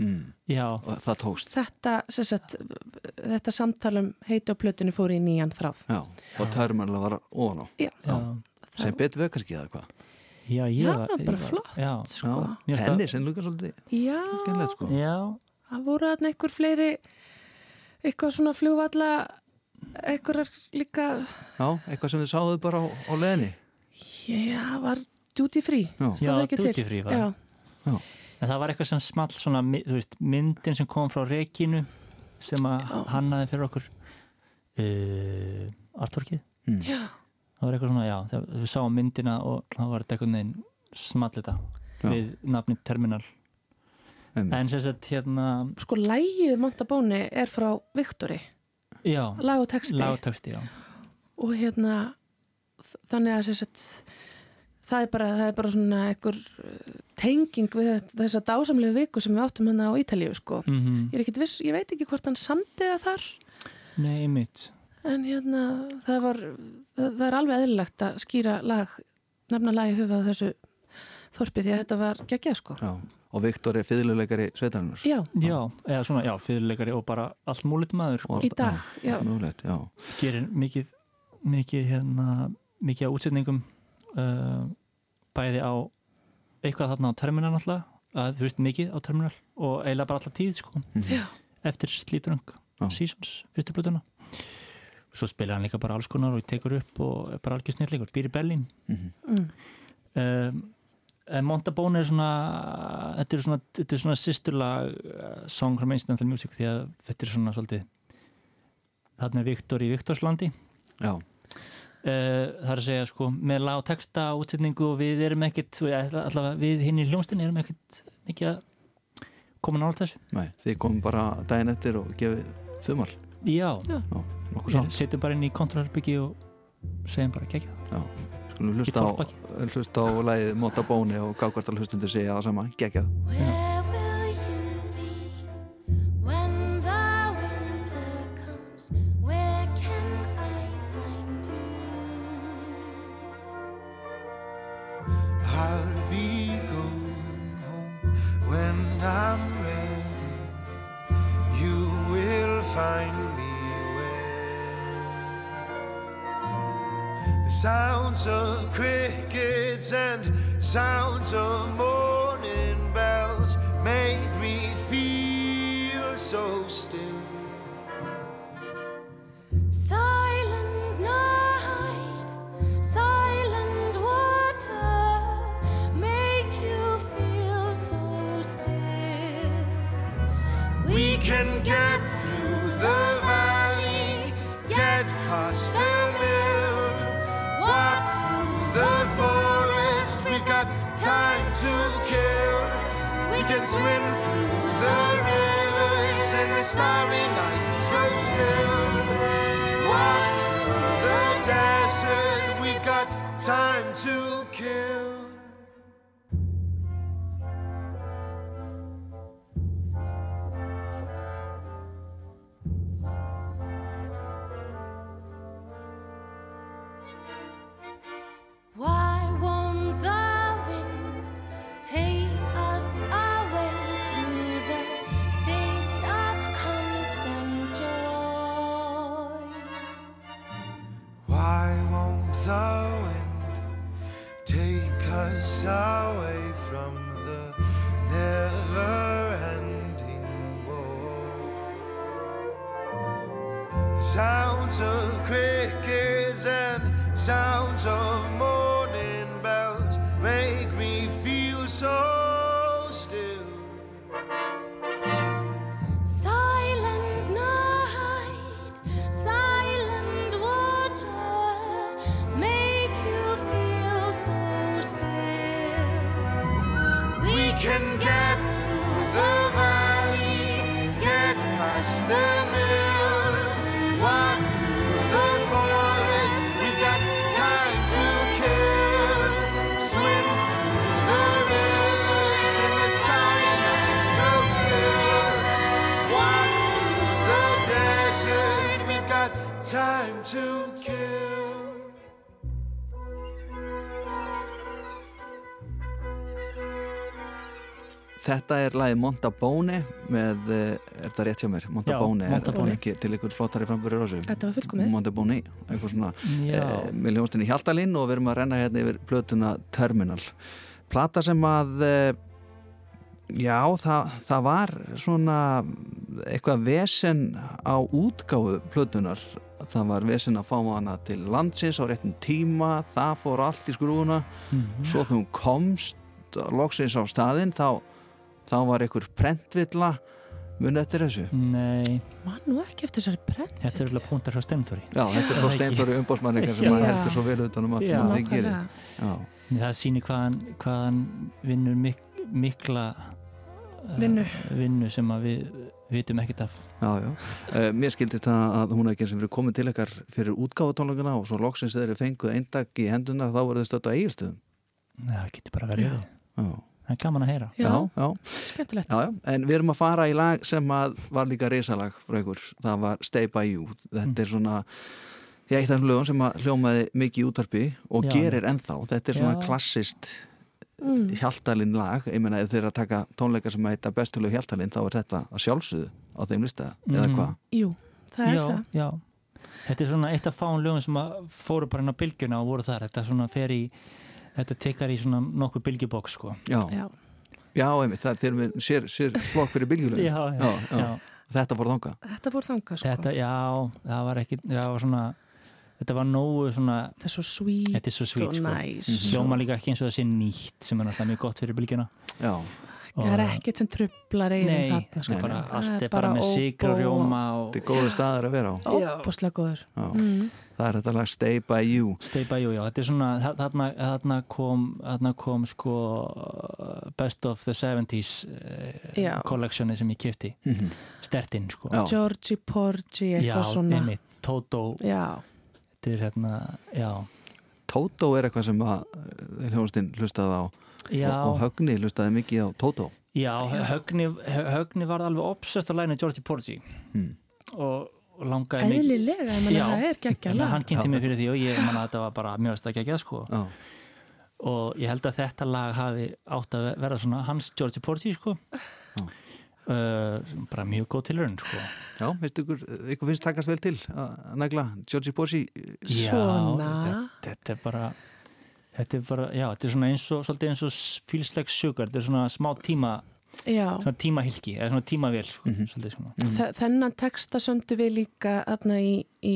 mm, já, og það tókst. Þetta, sem sagt, þetta samtalum heiti á plötunni fór í nýjan þráð. Já, og törmannlega var ofan á. Já, já, sem betur við kannski eða hvað já, ég Já, ég bara flott. já, sko. Mér finnst það- tennis en luka svolítið Já, sko já, það voru þarna einhver fleiri, eitthvað svona flugvalla, einhverjar líka, Já, eitthvað sem þið sáðu bara á, á leðinni já, var duty free. Já. Já, duty free var. Já, en það var eitthvað sem small svona, veist, myndin sem kom frá Rekinu sem að hannaði fyrir okkur uh, artworkið mm. já, það var eitthvað svona, já, þegar við sáum myndina og þá var þetta eitthvað neginn small þetta Já. við nafni Terminal. Einmitt. en sem sagt hérna sko lægið Montabóni er frá Viktori, já, lag og texti. Lágtöxti, já. Og hérna þannig að sem sagt það er bara, það er bara svona einhver uh, tenging við þessa dásamlegu viku sem við áttum hann á Ítalíu sko. mm Ég er ekkit viss, ég veit ekki hvort hann samtiða þar. Nei, mitt en hérna það var það, er alveg eðlilegt að skýra lag nefna lag í hufað þessu þorpi því að þetta var geggjað sko Já. og Viktor er fyrirluleikari sveitarinnar Já, já, eða svona, já, fyrirleikari og bara allt múlit maður Og í allt- dag, já, allt mögulegt, já. gerir mikið mikið hérna mikið á útsetningum uh, bæði á eitthvað þarna á terminal náttúrulega að þú veist mikið á terminal og eiginlega bara alltaf tíð sko Mhm. Já. eftir Já. Seasons, fyrstu blötuna svo spilar hann líka bara alls konar og tekur upp og er bara algjör snillíkur, býr í Berlín. Mhm. mm. um, en Montabone er svona þetta er svona, þetta er svona sýsturlag uh, song from Incidental Music því að þetta er svona svolítið þarna er Viktor í Viktorslandi. Já, Uh, það er að segja sko með og texta útsetningu og við erum veist, allavega við hinn í hljónstinni erum ekkit mikið að koma nála þessu. Nei, þið komum bara daginn eftir og gefið þumal já, Já. setjum bara inn í kontrarbyggi og segjum bara kekja skulum í hlusta á á lagið Móta Bóni og gákvartal hlustundur segja það sama, geggjað Where will sounds of crickets and sounds of Þetta er lagið Montabone með, eh, er það rétt hjá mér? Montabone, Já, Montabone. er ekki til ykkur flottari framburður á þessu? Þetta var fullkomið. Montabone, eitthvað svona eh, með ljónstinni Hjaltalín og við erum að renna hérna yfir plötuna Terminal. Plata sem að eh, já, það, það var svona eitthvað vesen á útgáfu plötunar það var vesen að fá hana til landsins á réttum tíma, það fór allt í skrúuna Mhm. svo þú komst loksins á staðinn þá, þá var einhver prentvilla munið eftir þessu Nei, Man nú ekki eftir þessari brent. þetta er alveg púntar frá Steinþóri Já, þetta er frá ekki. Steinþóri umbósmanningar sem að Já. heldur svo vel utan um allt sem Já. að þið gerir Það sýnir hvað hann, hvað hann vinnur mik mikla uh, Vinnu. vinnu sem við vitum ekkert af já, já. Uh, Mér skildist það að hún ekki sem fyrir komin til ykkar fyrir útgáfatónleikana og svo loksins þeir eru fenguð eindag í hendunar þá voru þau stödd á eigilstöðum Nei, það getur bara verið Já. Það er gaman að heyra Já, já, skemmtilegt. já, já. En við erum að fara í lag sem að var líka risalag frá ykkur, það var Stay By You Þetta er svona Já, eitt af þessum lögum sem að hljómaði mikið í útarpi og Já, gerir ennþá. Þetta er svona Já. klassist Mm. hjaltalinn lag. Ég meina, ef þeir eru að taka tónleika sem heita bestulegu hjaltalinn, þá er þetta að sjálfsögðu á þeim lista, eða Mhm. hvað? Jú, það er já, það. já. Þetta er svona eitt af fáin lögum sem að fóru bara inn á bylgjuna og voru þar Þetta svona fer í Þetta tekkar í svona nokkur bylgjubóks sko. Já, Já. já, einmitt, það er með sér, sér flokk fyrir bylgjulegu. já, já, já. Þetta fór þanga. Þetta fór þangað, sko. Þetta, já, það var ekki Já, var svona Þetta var nógu svona Þetta er svo sweet Þetta er svo sweet og sko. nice. Hljóma líka ekki eins og það sé nýtt sem er náttúrulega mjög gott fyrir bylgjuna Já, Það er ekkert sem trublar eigin Nei, þarna, sko. bara, allt er bara með sigur og rjóma og þetta er góðu staðar að vera á. Óbúslega góður. Já. Mm. Það er þetta lag Stay By You. Stay by you, já, þetta er svona þa- þarna, þarna, kom, þarna kom sko Best of the 70s Já. uh, collectioni sem ég kifti Mhm. stertinn sko Já. Georgie Porgy, já eitthvað svona. einmitt, Toto Já, þetta er hérna, já Tótó er eitthvað sem að eh, hljónstinn hlustaði á já, og, og Högni hlustaði mikið á Tótó. já, Högni, Högni var alveg obsessed að læna Georgie Porgy Hmm. og, langaði mikið eðlilega, ég menna það er geggja að hann lag. kynnti mig fyrir því og ég manna að þetta var bara mjög að gegja sko Já, og ég held að þetta lag hafi átt að vera svona hans Georgie Porgy sko Já. uh, bara mjög góð tilhörun sko já veist ykkur, ykkur finnst takast vel til að negla Georgie Porgy. Svona. þetta, þetta er bara þetta er bara, já, þetta er svona eins og svolítið eins og fílsleg sugar, þetta er svona smá tíma Já, svona tímahylki, eða svona tímavél sko, Mhm. svolítið svona Þe- þennan texta söndu við líka aðna í, í,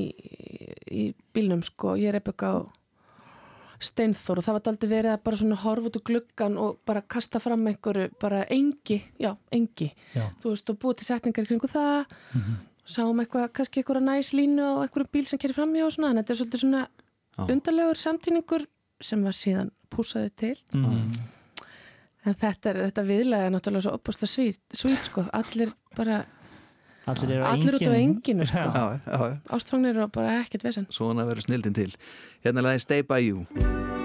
í bílnum sko, ég er eitthvað á Steinþór og það var aldrei verið að bara svona horfa út úr gluggan og bara kasta fram einhverju, bara engi, já, engi Já. þú veist, og búið til setningar í kringu það Mhm. sáum eitthvað, kannski einhverja næs línu og einhverjum bíl sem kerir framjá og svona, en þetta er svolítið svona Já. undarlegur samtíningur sem var síðan púsaði til mm. en þetta, er, þetta viðlega er náttúrulega svo opaslega svít, svít sko, allir bara allir allir út á enginu sko Já. Já, já, já. ástfangnir og bara ekkert vesen Svona verður snildin til. Hérna lagið Stay By You.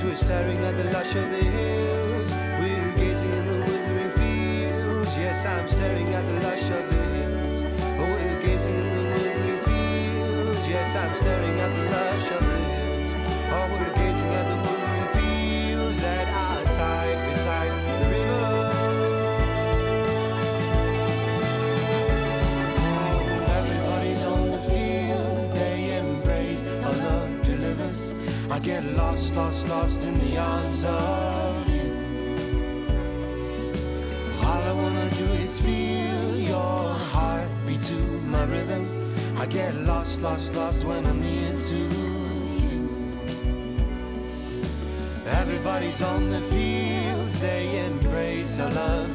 We're staring at the lush of the Everybody's on the fields, they embrace our love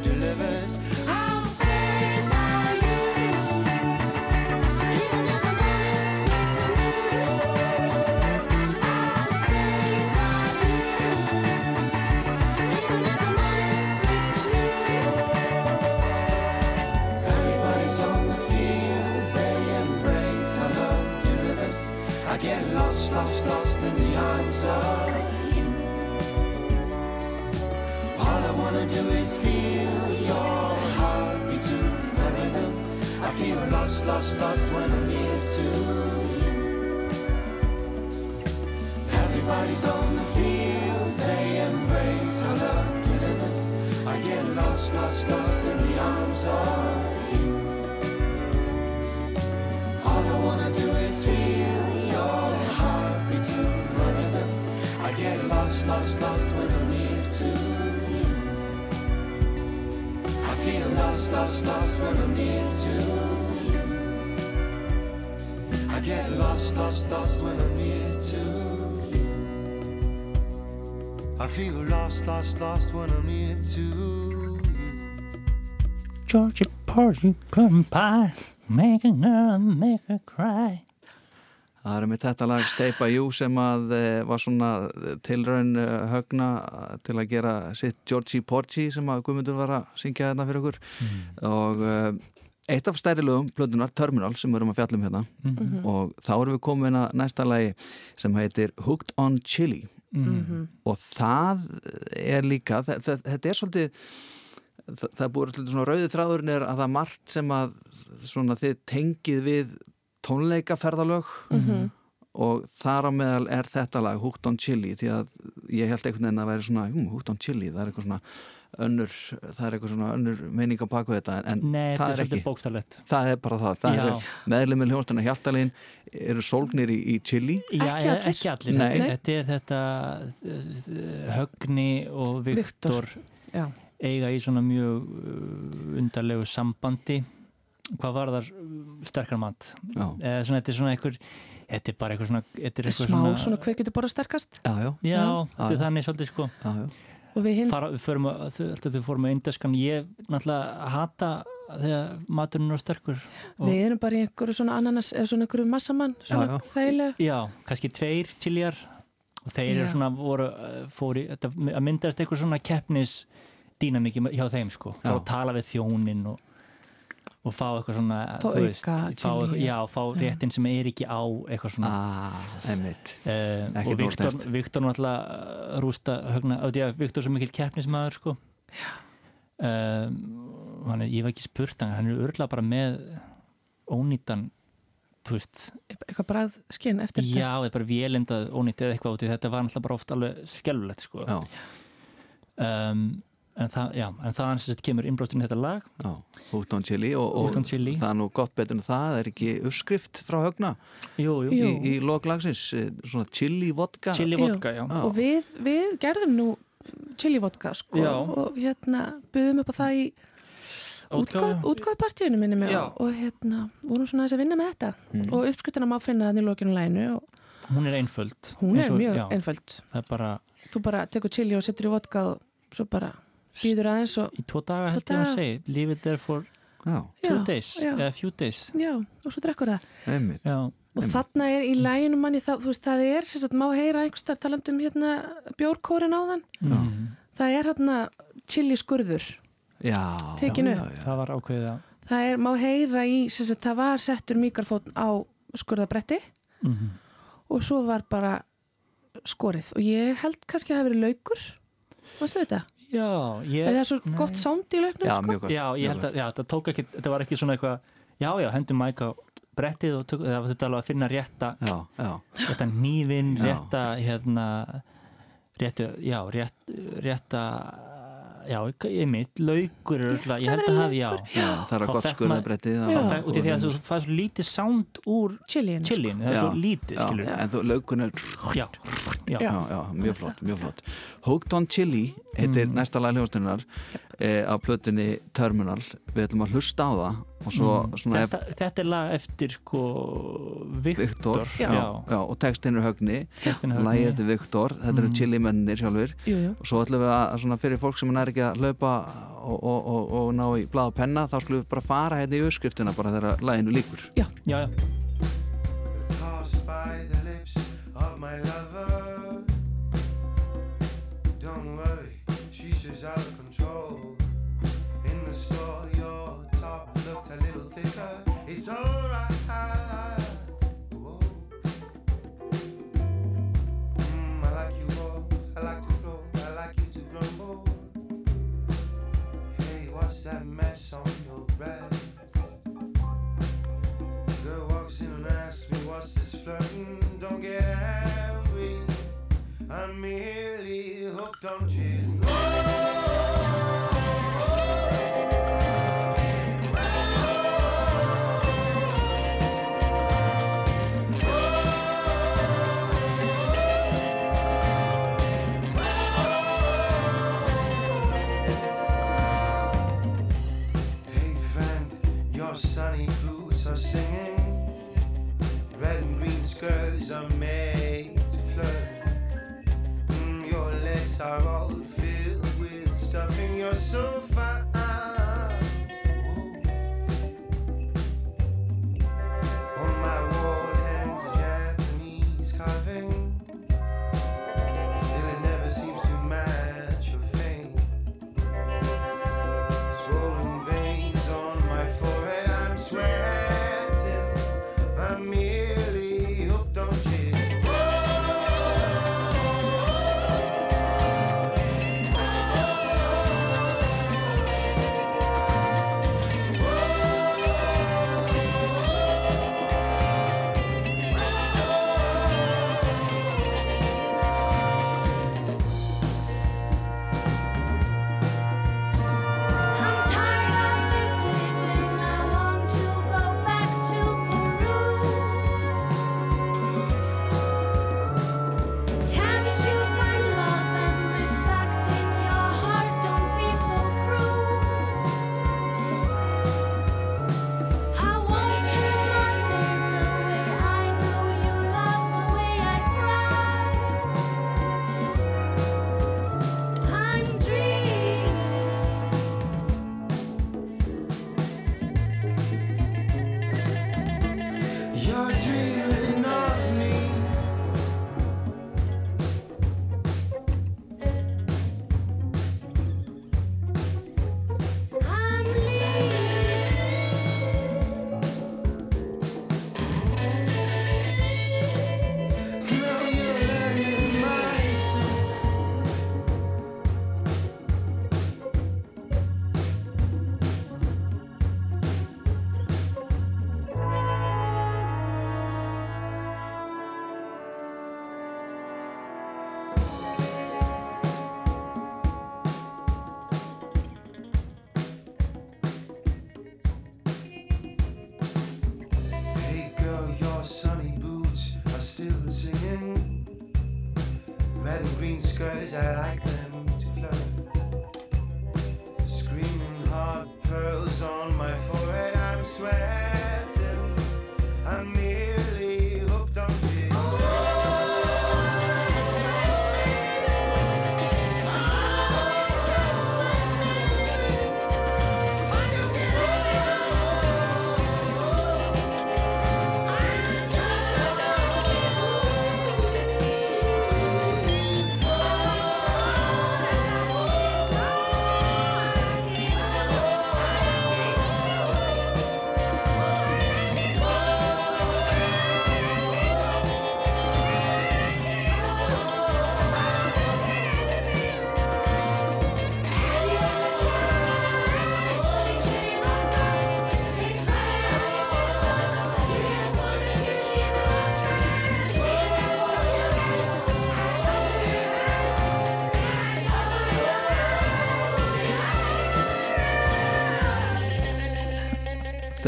I feel lost, lost, lost when I'm near to you. Everybody's on the fields, they embrace our love delivers. I get lost, lost, lost in the arms of you. All I wanna do is feel your heartbeat to my rhythm. I get lost, lost, lost when I'm near to you. I feel lost, lost, lost when I'm near to you. I get lost, lost, lost when I'm near to you. I feel lost, lost, lost when I'm near to you. Georgia Porgy Plum Pie Making her make her cry Það er með þetta lag By You sem að eh, var svona tilraun eh, högna til að gera sitt Georgie Porgy sem að Guðmundur var að syngja þetta fyrir okkur. Og eh, eitt af stærri lögum, plötunar Terminal sem við erum að fjalla um hérna. Mhm. og þá erum við komin að næsta lagi sem heitir Hooked on Chili. Mhm. og það er líka þetta er svolítið það, það búið svolítið svona rauði þráðurinn er að það er margt sem að svona þið tengið við tónleikaferðalög Mhm. og þar á meðal er þetta lag Hooked on Chili því að ég held einhvern veginn að vera svona hm, Hooked on Chili, það er eitthvað svona önnur, það er eitthvað svona önnur meining á baku þetta en Nei, það er ekki bókstarlegt það er bara það, það er meðlum með hljónstana Hjaltalín eru sólgnir í, í Chili Já, Ekki allir. ekki allir. Nei. Þetta, þetta er þetta Högni og Viktor eiga í svona mjög uh, undarlegu sambandi hvað var þar sterkar mat. Eða svona, þetta er svona einhver þetta er bara eitthvað svona, þetta er eitthvað smá svona hver getur bara sterkast? Já, já, já, Já. þetta er þannig svolítið sko. Já, já. og við hinn Fara, við förum að, alltaf þau fórum að indaskan. Ég náttúrulega hata þegar maturinn er sterkur og, við erum bara í einhverju svona ananas eða svona einhverju massamann svona Já, já. þægilega. Já, kannski tveir tiljar og þeir eru svona voru, uh, fóri, þetta, að myndast eitthvað svona keppnis dýnamiki hjá þeim sko, að tala við þjónin og, og fá eitthvað svona Fá auka fá, já. já, fá réttin sem er ekki á eitthvað svona. Ah, Uh, og Viktor. Viktor náttúrulega uh, rústa högna, að Viktor er svo mikil keppnismæður sko. Um, hann er, ég var ekki spurt hann, hann er örgulega bara með ónýtan veist, eitthvað bræð skinn eftir já, eða bara vélindað ónýtt eða eitthvað út í þetta. Var náttúrulega bara oft alveg skelfulegt sko. Já, um, en það, já, en það hans að kemur innblásturinn í þetta lag já, on Chili og, og Chili. það er nú gott betur en það, það er ekki uppskrift frá högna jú, jú, í, í loklagsins, svona chili vodka chili vodka, já, Já. og við, við gerðum nú chili vodka sko Já. og hérna buðum upp á það í Útgáfu. útgáðpartíunum Já. og, hérna vorum svona þess að vinna með þetta Mm. og uppskriftina má finna þannig í lokinu læginu og hún er einföld hún er og- mjög já, einföld það er bara þú bara tekur chili og setur í vodka og svo bara býður aðeins og í tvo daga held ég að segja leave it there for Já, two days, eða few days Já, og svo drekkur það. einmitt Og Einmitt. þarna er í læginum manni, það, þú veist, það er, sem sagt, má heyra einhverstað talandum hérna bjórkórin á þann. mm, Það er hérna chili skurður. Já, Tekin já, upp. já, já. það var ákveðið að Það er, má heyra í, sem sagt, það var settur mikrofón á skurðabretti mm, og svo var bara skorið. Og ég held kannski að það hafi verið laukur. Mástu þetta? Já, ég Það er svo nei. gott sound í lauknum, Já, sko. mjög gott já, ég held að, já, það tók ekki þetta var ekki svona eitthvað, já, já, hendum mæk á brettið og tök, það var þetta alveg að finna rétta Já, já, rétta nývin, Já. rétta hérna réttu, já, rétt, rétta já, ég mitt, laukur er örugglega- ég held að hafi, já. Já, það er að gott skurðabrettið í því að þú fæði svo lítið sound úr Chiliin, sko. chilin, það er Já, svo lítið, já, skilur En þú, laukun er já, já, já, já, mjög flott, mjög flott. Hooked on Chili heitir Mm. næsta lag hljóðstunnar e, af plötunni Terminal. Við ætlum að hlusta á það og svo Mm. svona ef þetta, þetta er lag eftir sko Viktor, Viktor Já. já, já, og textin er högni Textinn er lagið eftir Viktor, þetta eru Mm. Chili mennir sjálfur Jú, jú. og svo ætlum við að svona fyrir fólk sem er ekki að laupa og, og, og, og ná í blað og penna þá skulum við bara fara hérna í uppskriftina bara þegar laginu líkur já, já, tossed merely hooked on gin.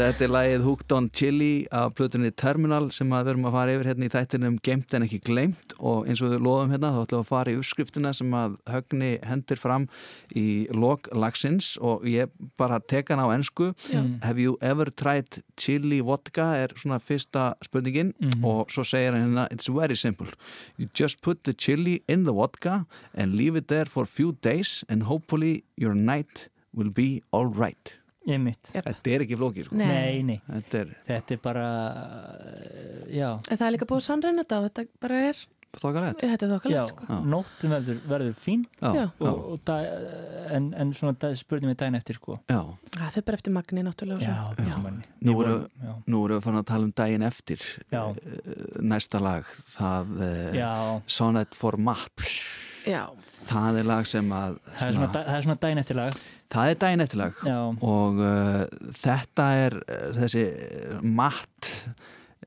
Þetta er lagið Hooked on Chili af plötunni Terminal sem að við erum að fara yfir hérna í þættinum Geimt en ekki gleimt og eins og við loðum hérna þá ætlum við að fara í uppskriftina sem að högni hendir fram í lok lagsins. Og ég bara teka hann á ensku. Já. Have you ever tried chili vodka? Er svona fyrsta spurningin. Mhm. og svo segir hann hérna It's very simple. You just put the chili in the vodka and leave it there for a few days and hopefully your night will be alright Einmitt. Jep. Þetta er ekki flókið sko Nei. Nei, Þetta er þetta er bara uh, já, En það er líka búið sannreina þetta og þetta bara er, þokkalegt þetta er þokkalegt sko. Já. nóttum verður, verður fín Já. já, og, og da, en, en svona spurning við daginn eftir sko já. Það fyrir bara eftir magni náttúrulega og Nú erum við fann að tala um daginn eftir Já. Eh, Næsta lag Það já, Sonnet for Já. Það er lag sem að það er svona, það er svona daginn eftir lag Það er daginn eftir lag. Já, og uh, þetta er uh, þessi uh, Matt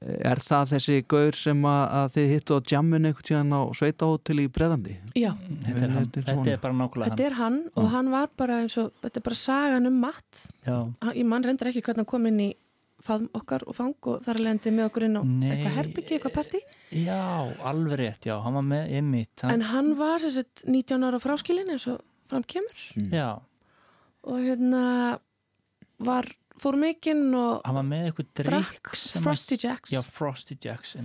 er það þessi gaur sem að, að þið hittu á jamminu einhvern tíðan á sveitahótel í Breðandi Já. þetta er, hann, Þetta er er bara nákvæmlega Þetta er hann og hann var bara eins og, þetta er bara sagan um matt. hann Já, Ég mann reyndar ekki hvernig hann kom inn í faðm okkar og fang og þar leðandi með okkur inn á Nei. eitthvað herbyggi, eitthvað partí. já, alveg rétt, já, hann var með ymmit hann, En hann var sagt 19 ára fráskilin eins og fram kemur. Já, og hérna var, fór mikinn og hann var með eitthvað drikk sem Frosty Jacks. Já, Frosty Jacks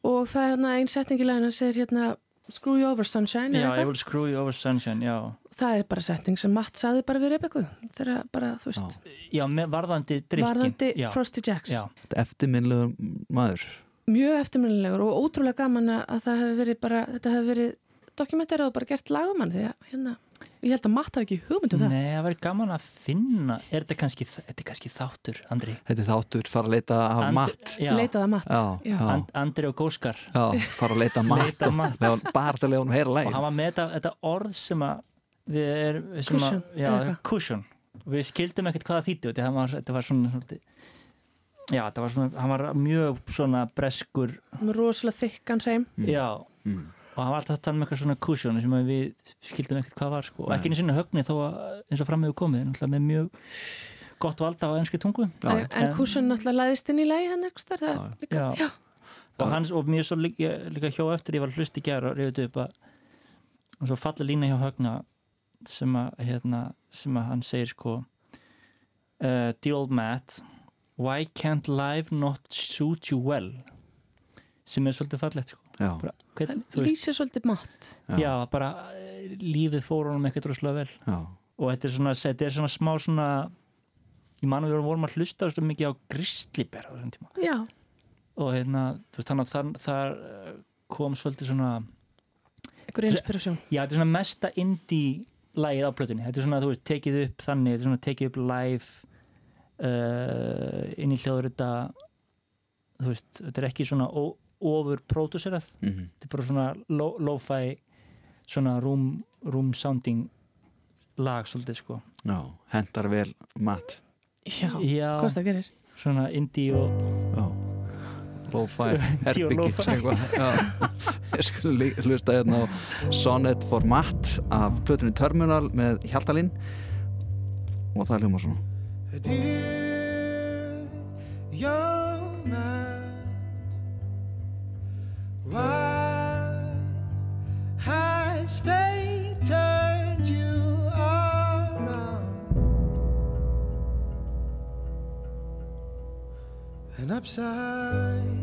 og það er hérna einn setning í lægin hann segir hérna Screw you over sunshine Já, I will screw you over sunshine, já. Það er bara setning sem Matt saði bara við Rebekku þegar bara, þú veist, Já, með varðandi drikkin varðandi já, Frosty Jacks. Já, Eftirminnlegur maður. Mjög eftirminnilegur og ótrúlega gaman að að það hefur verið bara, þetta hefur verið dokumenterað og bara gert lagumann því að hérna, ég held að Matt hafi ekki hugmyndu það. Nei, það verður gaman að finna Er þetta kannski, þetta er kannski þáttur, Andri? Þetta er þáttur, fara að leita And- Matt. að Matt Já, já, And, Andri og Góskar já, fara að leita Matt. Og bara til að hún heyra og lægin hann var með þetta, þetta orð sem að við erum sem Cushion, að, já, cushion. Við skildum ekkert hvað það þýtti þetta var, þetta var svona, svona já, þetta var svona, hann var mjög svona breskur, með rosalega þykkan hreim. Já. Mm. Og hann var alltaf að tala með eitthvað svona cushion sem við skildum ekkert hvað var sko. og ekki einu sinni högni þó að eins og fram hefur komið. Með mjög gott valda á enski tungu. Já, en, en Cushion náttúrulega læðist inn í lægi hann ekki það Já, líka, já. og, hans, og mér svo líka, líka hjá eftir ég var hlust í gæra og reyðið upp að og svo falli lína hjá högna sem að, hérna, sem að hann segir sko uh, The old Matt Why can't life not suit you well? Sem er svolítið fallegt sko. já, bara, hvern, lýsir svolítið Matt. Já, já, bara eh, lífið fór honum ekkert rosalega vel. Já. og þetta er svona, þetta er svona smá svona ég man að við vorum að hlusta svo mikið á grisliber á þessum tíma. Já, og hérna, þú veist, þannig að þar, þar eh, kom svolítið svona einhver inspirasjón já, þetta er svona mesta indie lagið á plötunni, þetta er svona, þú veist, tekið upp þannig, þetta er svona tekið upp live uh, inn í hljóðurita þú veist, þetta er ekki svona ó- ofur pródúserað, Mhm. þetta er bara svona lo- lo-fi svona room, room sounding lag svolítið sko já, hendar vel Matt já, já, hvað það gerir svona indie og já Lo-fi, Indie og herbyggi lo-fi. eitthvað. Já. Ég skulle hlusta hérna á Sonnet for Matt af plötunni Terminal með Hjaltalín og það er hljóma svona A dear young and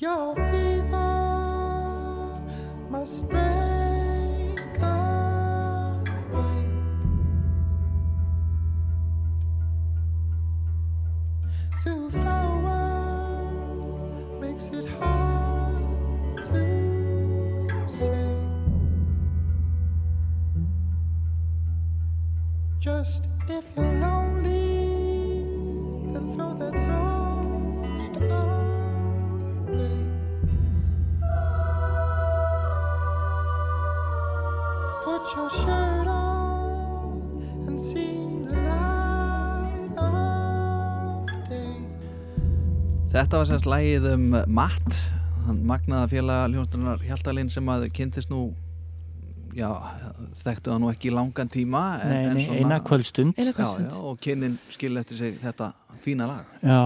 Your fever must break Þetta var semst lægið um Matt hann magnaða félaga hljónstunar Hjaltalinn sem að kynntist nú já, þekktu það nú ekki í langan tíma en, Nei, en nei, eina kvöldstund Eina já, kvöldstund. já, og kynnin skil eftir sig þetta fína lag Já,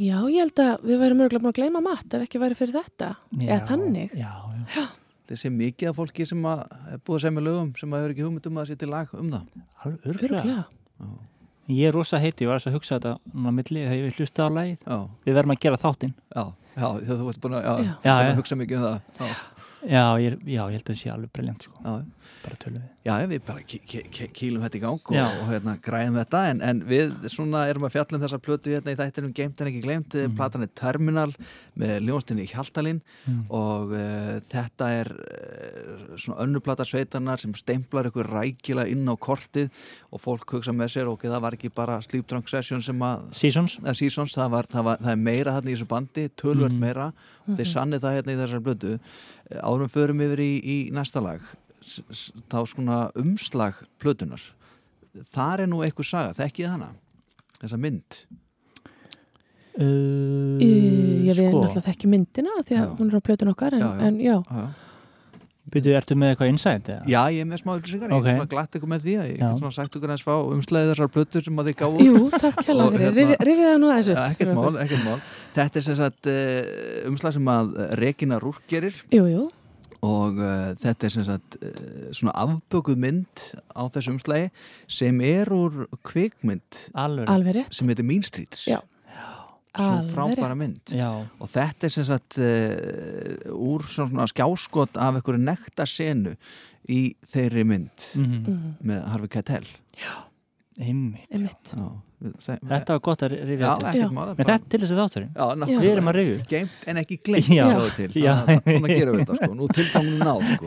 Já, ég held að við værum örgulega búin að gleyma matt ef ekki væri fyrir þetta. já, Eða þannig. Já, já, þessi mikið af fólki sem að er búið að segja með lögum sem að hefur ekki hugmynd um að setja lag um það Örgulega. Ég er rosa heiti, ég var að hugsa þetta núna milli þegar ég hlusta á lagið. Já, Við verðum að gera þáttinn. Já, já þú ert búin að, já, já. að hugsa mikið um það já, ég, já, ég held að það sé alveg briljant sko. bara tölum við Já, við bara kýlum þetta í gang og, og hérna, græðum þetta en, en við svona erum að fjalla um þessa plötu hérna í þættinum Geimt en ekki glemt mm. platan er Terminal með ljónstinni Hjaltalín Mm. og uh, þetta er uh, svona önnuplata sveitarnar sem stemplar ykkur rækilega inn á kortið og fólk hugsa með sér ok, það var ekki bara Sleep Drunk Session sem að Seasons eða Seasons, það, var, það, var, það er meira þarna í þessu bandi, tölvert Mhm. meira og þeir sannið það hérna í þessar blödu árum förum yfir í, í næsta lag þá svona umslag plötunar þar er nú eitthvað saga, þekkið hana? Þessa mynd? Uh, Ég við Sko, náttúrulega þekki myndina því að Já. hún er á plötun okkar en Já, já, já. en, já. Byrju, ertu með eitthvað insight? eða? já ég er með smá upplýsingar, Ok. ég er svona glatt ykkur með því að ég get svona sagt ykkur aðeins fá umslæðið þessar plötur sem að þið gáðu Jú, takk hjá Og fyrir, hérna- rifið það nú þessu Já, ekkert mál, ekkert mál. Þetta er sem sagt uh, umslag sem að Regina Rúrk gerir. Jú, jú, og uh, þetta er sem sagt uh, svona afbökuð mynd á þessu umslægi sem er úr kvikmynd Alveg, alveg rétt. sem heitir Mean Streets. Já. Svo frábæra mynd. Já, og þetta er sem sagt uh, úr svona skjáskot af einhverju nekta senu í þeirri mynd mm Mhm, með Harvey Keitel. Einmitt. Einmitt. Já. Þetta var gott að rifja Já, þetta. ekkert Já. mála Men þetta til þess að þátturinn. Við erum að rifja. Geimt en ekki glemt Svona gerum við þetta sko. Nú tilgangun náð sko.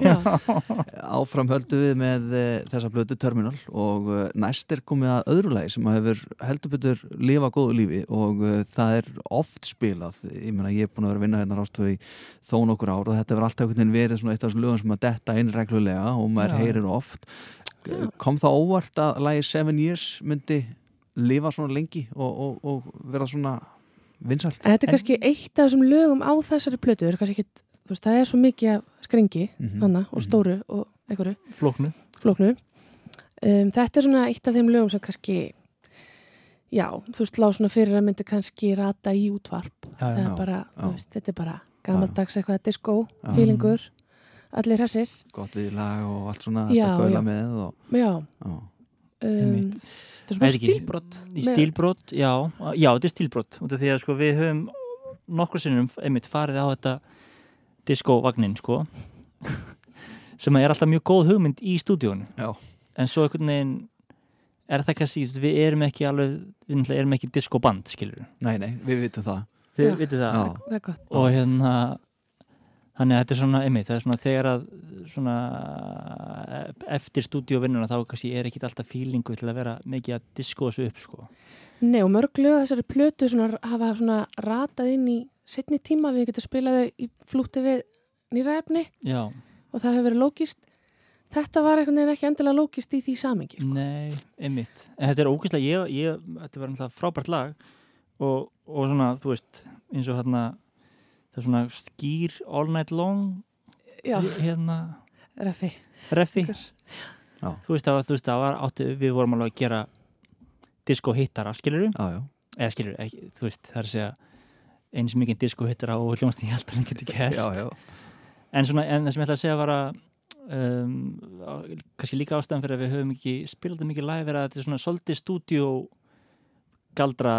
Áfram höldum við með uh, þessa blötu Terminal og uh, næst er komið að öðru lagi sem hefur heldur betur lifa góðu lífi og uh, það er oft spilað. Ég meina ég er búin að vera að vinna hérna rástöðu í þó nokkur ár og þetta hefur alltaf einhvern veginn verið svona eitt af þessum lögum sem að detta inn reglulega og maður Já. heyrir oft. Kom það óvart að lagi Seven Years myndi lifa svona lengi og, og, og vera svona vinsalt En þetta er kannski eitt af þessum lögum á þessari plötu, það er kannski ekkit, þú veist, það er svo mikið af skringi Mhm. hana og Mhm. stóru og einhverju Flóknu flóknu. Um, þetta er svona eitt af þeim lögum sem kannski, já, þú veist, lág svona fyrir að myndi kannski rata í útvarp. Já, já, já, bara, veist, þetta er bara gamaldags eitthvað disco, Já. fílingur, allir hressir. gott viðlag og allt svona þetta gaula já. með og, Já, já. Um, þetta er svona ekki. stílbrott. Í stílbrot, já, já, þetta er stílbrot út af því að sko við höfum nokkur sinnum einmitt farið á þetta diskóvagnin sko sem er alltaf mjög góð hugmynd í stúdíónu en svo einhvern veginn er það kannski, þú veist, við erum ekki alveg við erum ekki diskóband, skilur við Nei, nei, við vitum það þið Já. vitið það Já. Það er gott. og hérna þannig að þetta er svona, einmitt, það er svona þegar að svona eftir stúdíóvinnuna þá kannski er ekki alltaf fílingu til að vera mikið að diskó þessu upp sko Nei, og mörg lög af þessari plötu svona, hafa svona ratað inn í setni tíma, við getum spilað þau í flúti við nýra efni Já, og það hefur verið lókist. Þetta var einhvern veginn ekki endilega lókist í því samengi. Sko. Nei, einmitt. En þetta er ógeðslega, ég, ég, þetta var náttúrulega frábært lag og, og svona, þú veist, eins og hérna, það er svona skýr all night long, Já, hérna, refi. reffi. Já. Þú veist, veist, það var áttu, við vorum alveg að gera disco hittara, skilur Já, já, Eða skilur, ekki, þú veist, það er að segja eins mikið disco hittara og hljómsnýj ég held að hann getur gert. já, já. En, svona, en það sem ég ætla að segja var að um, kannski líka ástæðan fyrir að við höfum ekki spilað mikið live er að þetta er svona svolítið stúdíó galdra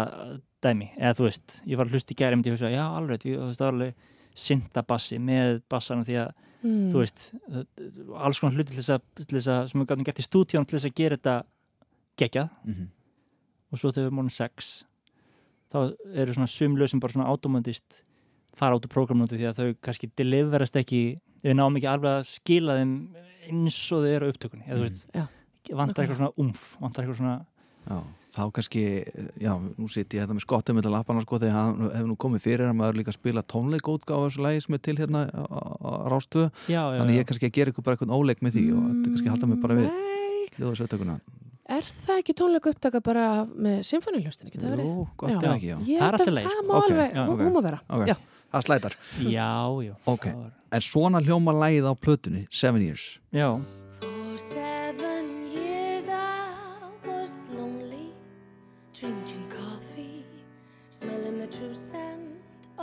dæmi eða þú veist, ég var að hlusta í gæri myndi ég hugsa, já alveg, þú veist, það var alveg syntabassi með bassanum því að Mm. þú veist, alls konar hluti til þess að, til þess að sem við gætum gert í stúdíón til þess að gera þetta geggjað Mhm. og svo þegar við erum sex þá eru svona sumlöð sem bara svona automatist fara át úr prógramnóti því að þau kannski deliverast ekki við náum ekki alveg að skila þeim eins og þau eru á upptökunni eða þú veist, Já. vantar eitthvað svona umf vantar eitthvað svona Já, þá kannski, já, nú sitt ég þetta með skottum með lappana sko þegar hann hefur nú komið fyrir að maður líka spila tónleikótgáð á þessu lægi sem er til hérna á, já, þannig ég kannski að gera ykkur bara eitthvað óleik með því og þetta kannski halda mig bara við Nei, ljóðasauðtökuna er það ekki tónleika upptaka bara með symfóniljóstin? Jú, Jú, gott Já. ekki, já Ég Það er held allt í að lagi, það sko. má Ok, alveg, já, hún ok. hún má vera. Ok. Já. Það slætar já, já Ok. það var- En svona hljóma lægið á plötunni, Seven Years já,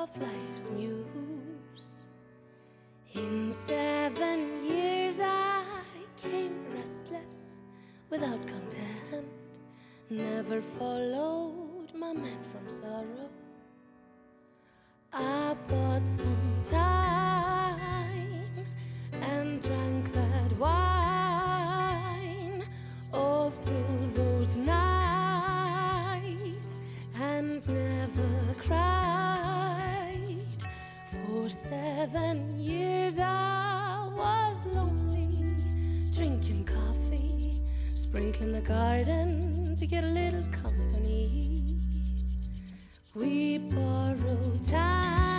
of life's muse. In seven years I came restless, without content, never followed my man from sorrow. I bought some seven years I was lonely, drinking coffee, sprinkling the garden to get a little company. We borrow time.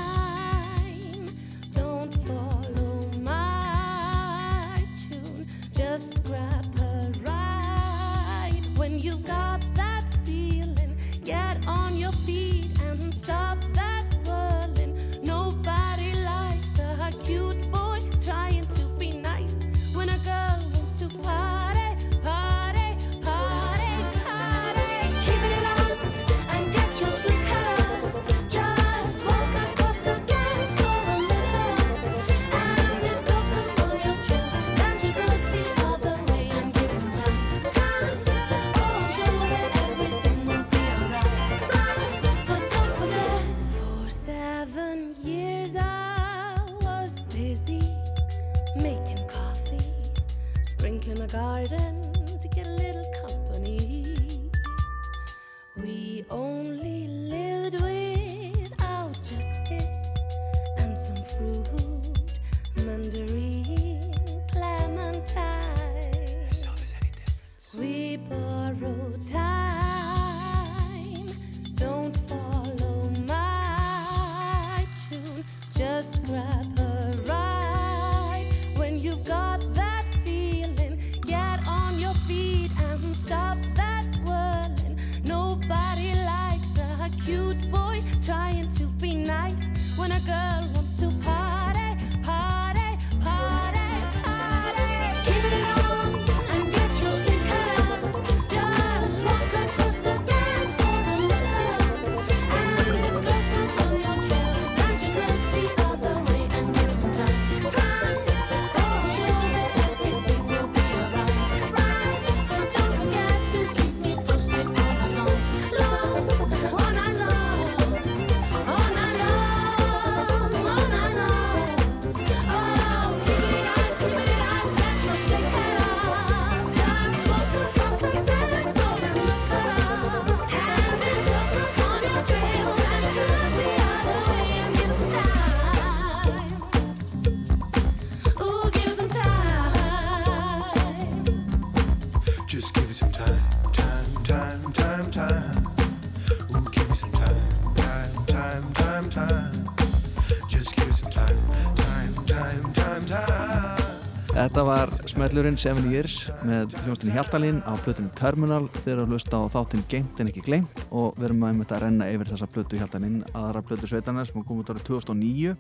Þetta var smellurinn Seven Years með hljónstinni Hjaltalín á plötunum Terminal. Þegar að hlusta á þáttinn Geimt en ekki gleimt og við erum að að renna yfir þessa plötu Hjaltalín aðra plötu Sveitarnar sem kom út árið 2009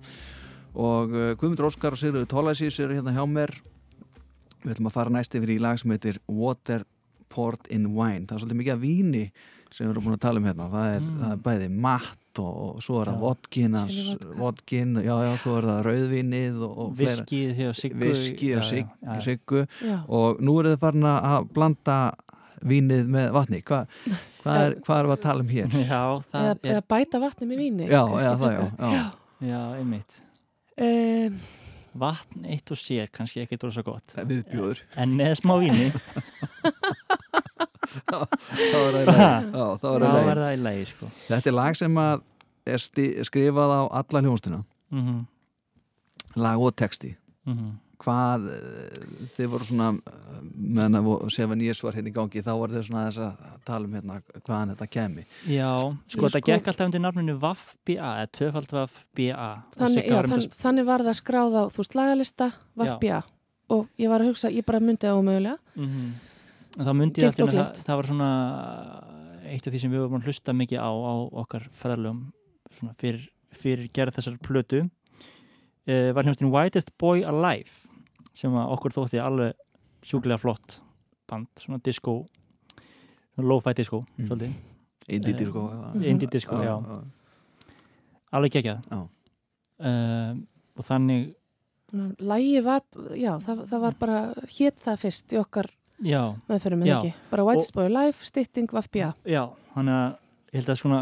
og uh, Guðmundur Óskar og Sigurður Tólasís eru hérna hjá mér. Við ætlum að fara næst yfir í lag sem heitir Water Poured in Wine. Það er svolítið mikið af víni sem við erum búin að tala um hérna það er, Mm. það er bæði matt og, og svo er það Já. vodkin, já, já, svo er það rauðvinið og, og Viskið að Siggu og sig, siggu Já. og nú eru þið farin að blanda vínið með vatni Hva, hvað, er, við að tala um hér? Já, það Eða, eða bæta vatni með víni. Já, eða það, já, já. já, einmitt Um, Vatn eitt og sér, kannski ekki drósa gott Viðbjóður En með smá víni, þá er það í lagi. Sko. Þetta er lag sem að er skrifað á alla hljónstina mm lag og texti. -hmm. hvað eh, þið voru svona meðan að Seven Years var hérna í gangi þá voru þið svona þess að tala um hérna hvaðan þetta kemi Já, sko Sko- þetta gekk alltaf undir nafninu VAF-BA eða tvöfald VAF-BA þannig, þann, þannig var það skráð á, þú veist, lagalista, VFBA og ég var að hugsa, ég bara myndi á mögulega. mm En þá myndi ég alltaf að það, það var svona eitt af því sem við vorum að hlusta mikið á á okkar ferðarlegum svona fyrir, fyrir gerð þessar plötu uh, var hljómsdyn Whitest Boy Alive sem að okkur þótti alveg sjúklega flott band, svona disco svona lo-fi disco, Mm. svolítið. Indie Eh, disco indie disco, já, alveg geggjað. Uh, og þannig Lægi var, já, það, það var bara hétt það fyrst í okkar meðferðum með Já. ekki. Bara White Spoil Life, stytting, VFBA. Já, þannig að ég held að svona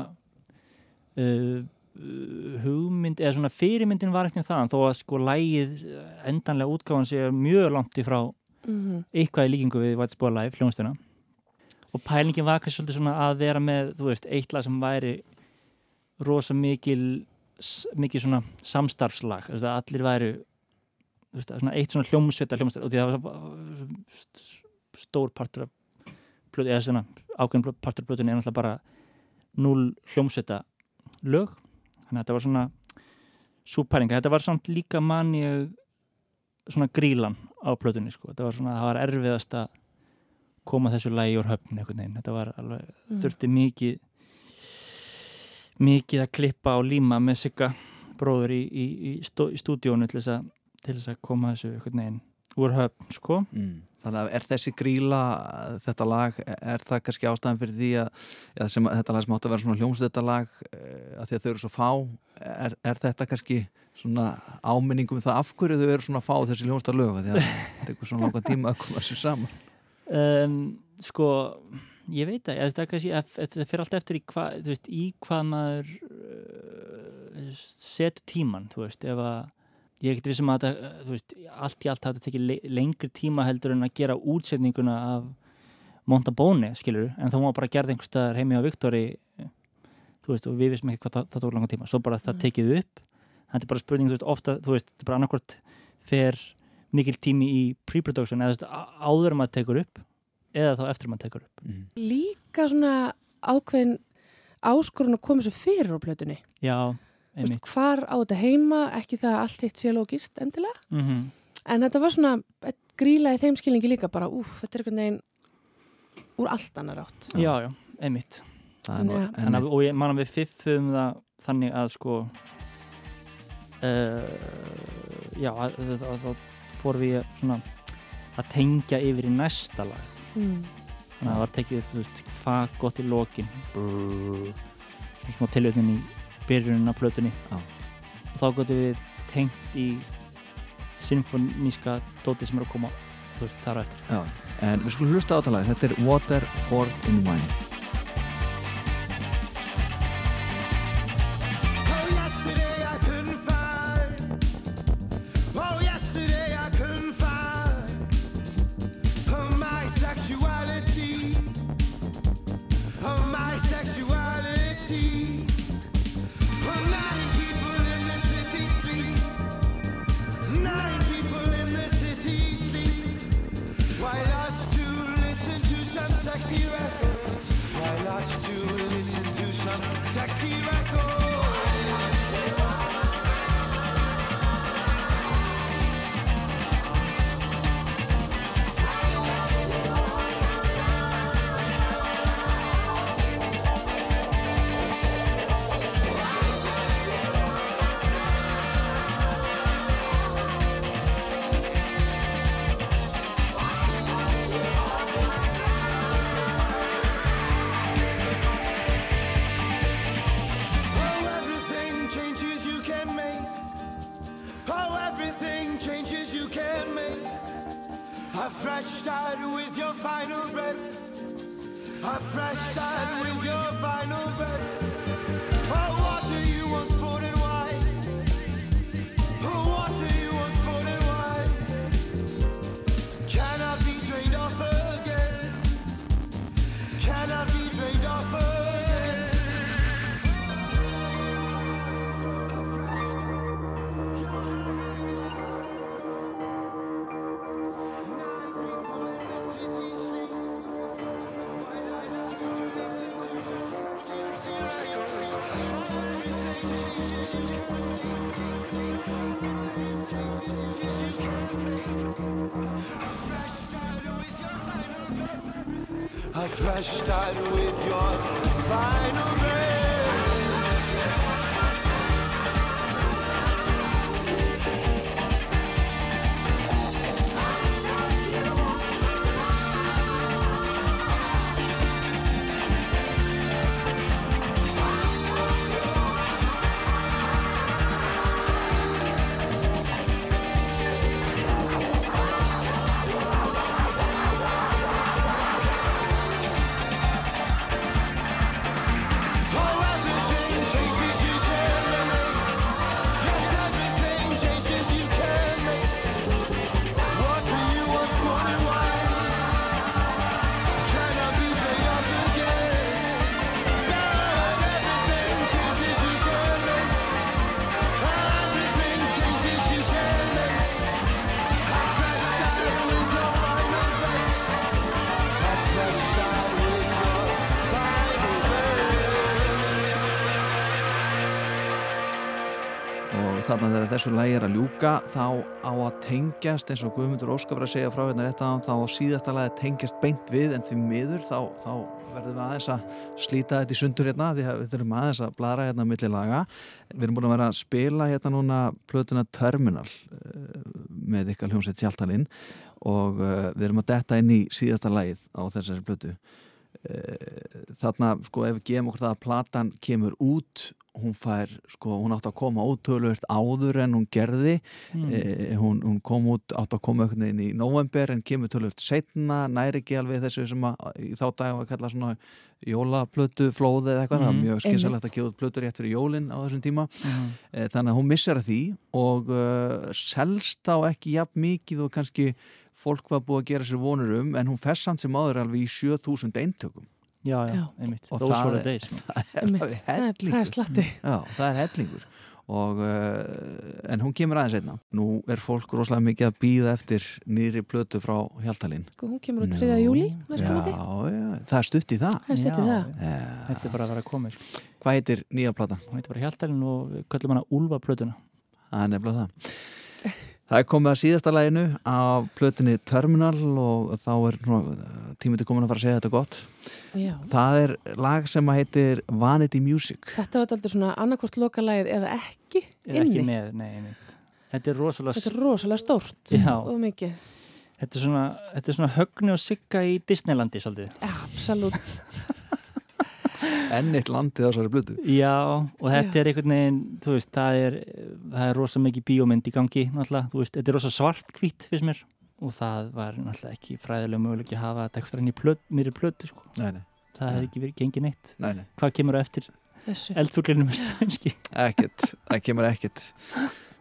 uh, uh, hugmynd eða svona fyrirmyndin var ekkert þaðan þó að sko lægið uh, endanlega útgáfan sé mjög langt í frá Mm eitthvað í líkingu við White Spoil Live hljónstuna og pælingin var kannski svolítið svona að vera með þú veist, eitt lag sem væri rosa mikil mikil svona samstarfslag allir væri veist, svona eitt svona hljómsveita hljómsveita og því það var svo- st- stór partur af plötu, eða svona ákveðin partur af plötunni er náttúrulega bara null hljómsveita lög þannig að þetta var svona súpæringa, þetta var samt líka mann ég svona grílan á plötunni sko. þetta var svona, það var erfiðast að koma þessu lagi úr höfn þetta var alveg, Mm. þurfti mikið mikið að klippa og líma með sigga bróður í, í, í, stúdíónu til þess, að, til þess að koma þessu einhvern veginn úr höfn sko Mm. Þannig að er þessi gríla þetta lag, er það kannski ástæðan fyrir því að, eða sem, að þetta lag sem átt að vera svona hljómsveita lag að því að þau eru svo fá er, er þetta kannski svona áminningum um það af hverju þau eru svona fá þessi hljómsveita lög af því að það tekur svona langa tíma að koma þessu saman? Um, sko ég veit að er það fyrir allt eftir í hvað, þú veist, í hvað maður uh, setur tíman, þú veist, ef að ég er ekkert vissum að þetta, uh, þú veist, allt í allt hafa þetta tekið le lengri tíma heldur en að gera útsetninguna af Montabone, skilur, en þá má bara gerða einhvers staðar heimi á Viktori þú veist, og við vissum ekki hvað það, það tók langa tíma svo bara það Mm. tekið upp þetta er bara spurning, þú veist, ofta, þú veist, þetta er bara annarkvort fer mikil tími í pre-production eða þú veist, áður en maður tekur upp eða þá eftir maður tekur upp Mhm. Líka svona ákveðin áskorun að koma svo fyrir á plötunni. já, Einmitt hvar á þetta heima, ekki það að allt hitt sé logist endilega. mm En þetta var svona gríla í þeim skilningi líka bara, úf, þetta er einhvern veginn úr allt annar átt. já, já, einmitt er að, og ég man að við fiffum það þannig að sko uh, já, þá fórum við svona að tengja yfir í næsta lag Mm. þannig að það var tekið upp, þú veist, fagott í lokin Brrr. svona smá tilhjóðin í byrjunin á plötunni. Já. og þá gotum við tengt í symfoníska dóti sem er að koma þú veist, þar á eftir. Já, en við skulum hlusta á þetta lag. Þetta er Water Poured in Wine A fresh start with your final breath. Þarna þegar þessu lægi er að ljúka þá á að tengjast eins og Guðmundur Óskar var að segja frá hérna rétt á þá á síðasta lagi að tengjast beint við en því miður þá, þá verðum við aðeins að slíta þetta í sundur hérna því að við þurfum aðeins að blara hérna milli laga. Við erum búin að vera að spila hérna núna plötuna Terminal eh, með ykkar hljómsveit Tjaltalinn og uh, við erum að detta inn í síðasta lagið á þessari plötu. Eh, þarna sko ef við gefum okkur það að platan kemur út hún fær, sko, hún átt að koma ótölvört áður en hún gerði mm. e, hún, hún kom út átt að koma einhvern veginn í november en kemur tölvört setna, næri ekki alveg þessu sem að í þá dag var að kalla svona jólaplötu flóði eða eitthvað, það Mhm. er mjög skynsalegt að gefa plötur rétt fyrir jólin á þessum tíma mm. e, þannig að hún missar að því og uh, selst á ekki jafn mikið og kannski fólk var búið að gera sér vonur um en hún fess samt sem áður alveg í 7000 eintökum já, já, einmitt. Og Those það were er- the days það er er, slatti. Já, það er hellingur. Og, uh, en hún kemur aðeins einna. Nú er fólk rosalega mikið að býða eftir nýri plötu frá Hjaltalín. Sko, hún kemur á 3. júli já, já, það er stutt í það. Það er stutt í Já, það. Þetta er bara að vera að koma sko. Hvað heitir nýja platan? Hún heitir bara Hjaltalinn og við köllum hana Úlfaplötuna. Það er nefnilega það Það er komið að síðasta læginu af plötunni Terminal og þá er tímið til komin að fara að segja þetta gott Já. Það er lag sem að heitir Vanity Music þetta var aldrei svona annarkvort lokalægið eða ekki Er ekki inni með, nei, einmitt Þetta er rosalega þetta er rosalega stórt Já. og mikið Þetta er svona, þetta er svona högni og sigga í Disneylandi svolítið. absolutt Enn eitt landið þessari plötu Já, og þetta Já. er einhvern veginn, þú veist, það er, það er rosa mikið bíómynd í gangi, náttúrulega, þú veist, þetta er rosa svart-hvít, finnst mér, og það var náttúrulega ekki fræðilega möguleik að hafa þetta ekstra inn í plötu, sko. Nei, nei, Það hefði ekki verið gengið neitt. nei, nei. Hvað kemur á eftir þessu eldfuglinu með stafnski? ekkert, það kemur ekkert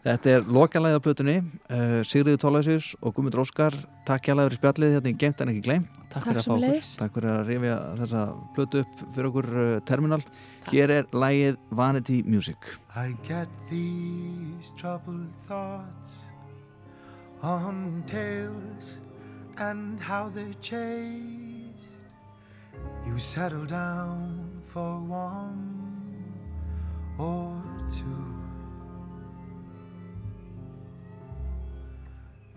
Þetta er lokalæði á plötunni uh, Sigriður Tólæsius og Guðmundur Óskar Takk hjá fyrir spjallið, þetta er gemt en ekki gleym Takk takk fyrir að fá okkur. Takk fyrir að rifja þessa plötu upp fyrir okkur uh, terminal Hér er lægið Vanity Music I get these troubled thoughts on tales and how they're chased. You settle down for one or two.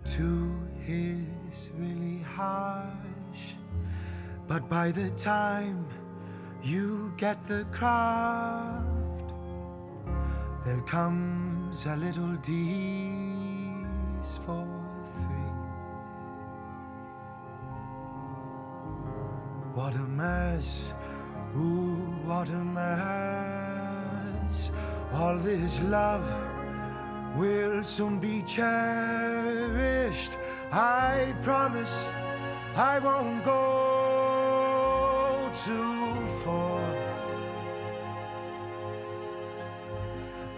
Two is really harsh, but by the time you get the craft, there comes a little D's for three. What a mess, ooh, what a mess. All this love will soon be cherished. I promise I won't go too far.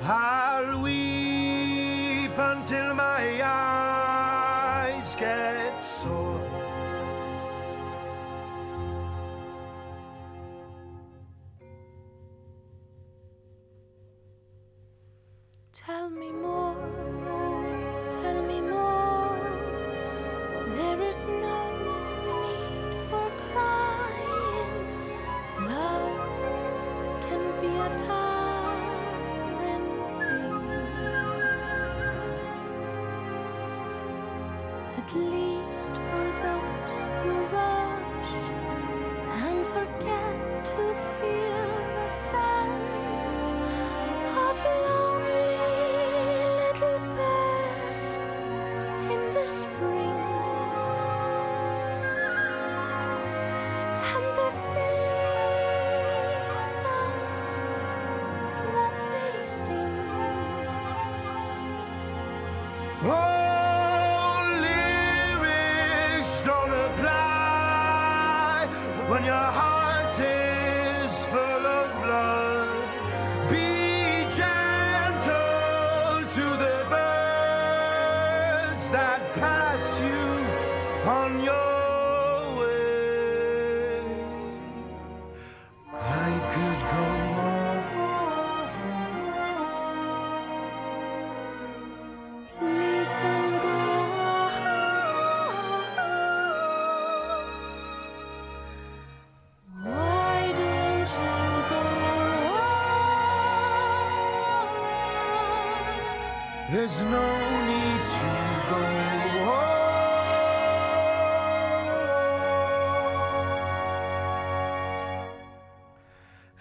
I'll weep until my eyes get sore. Tell me more, At least for those who rush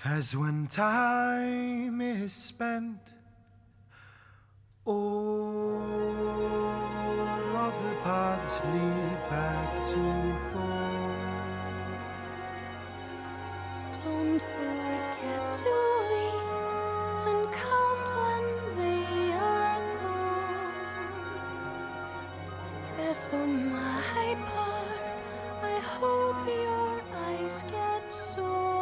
As when time is spent, all of the paths lead back to fall. Don't forget to weep and count when they are told. As for my part, I hope your eyes get sore.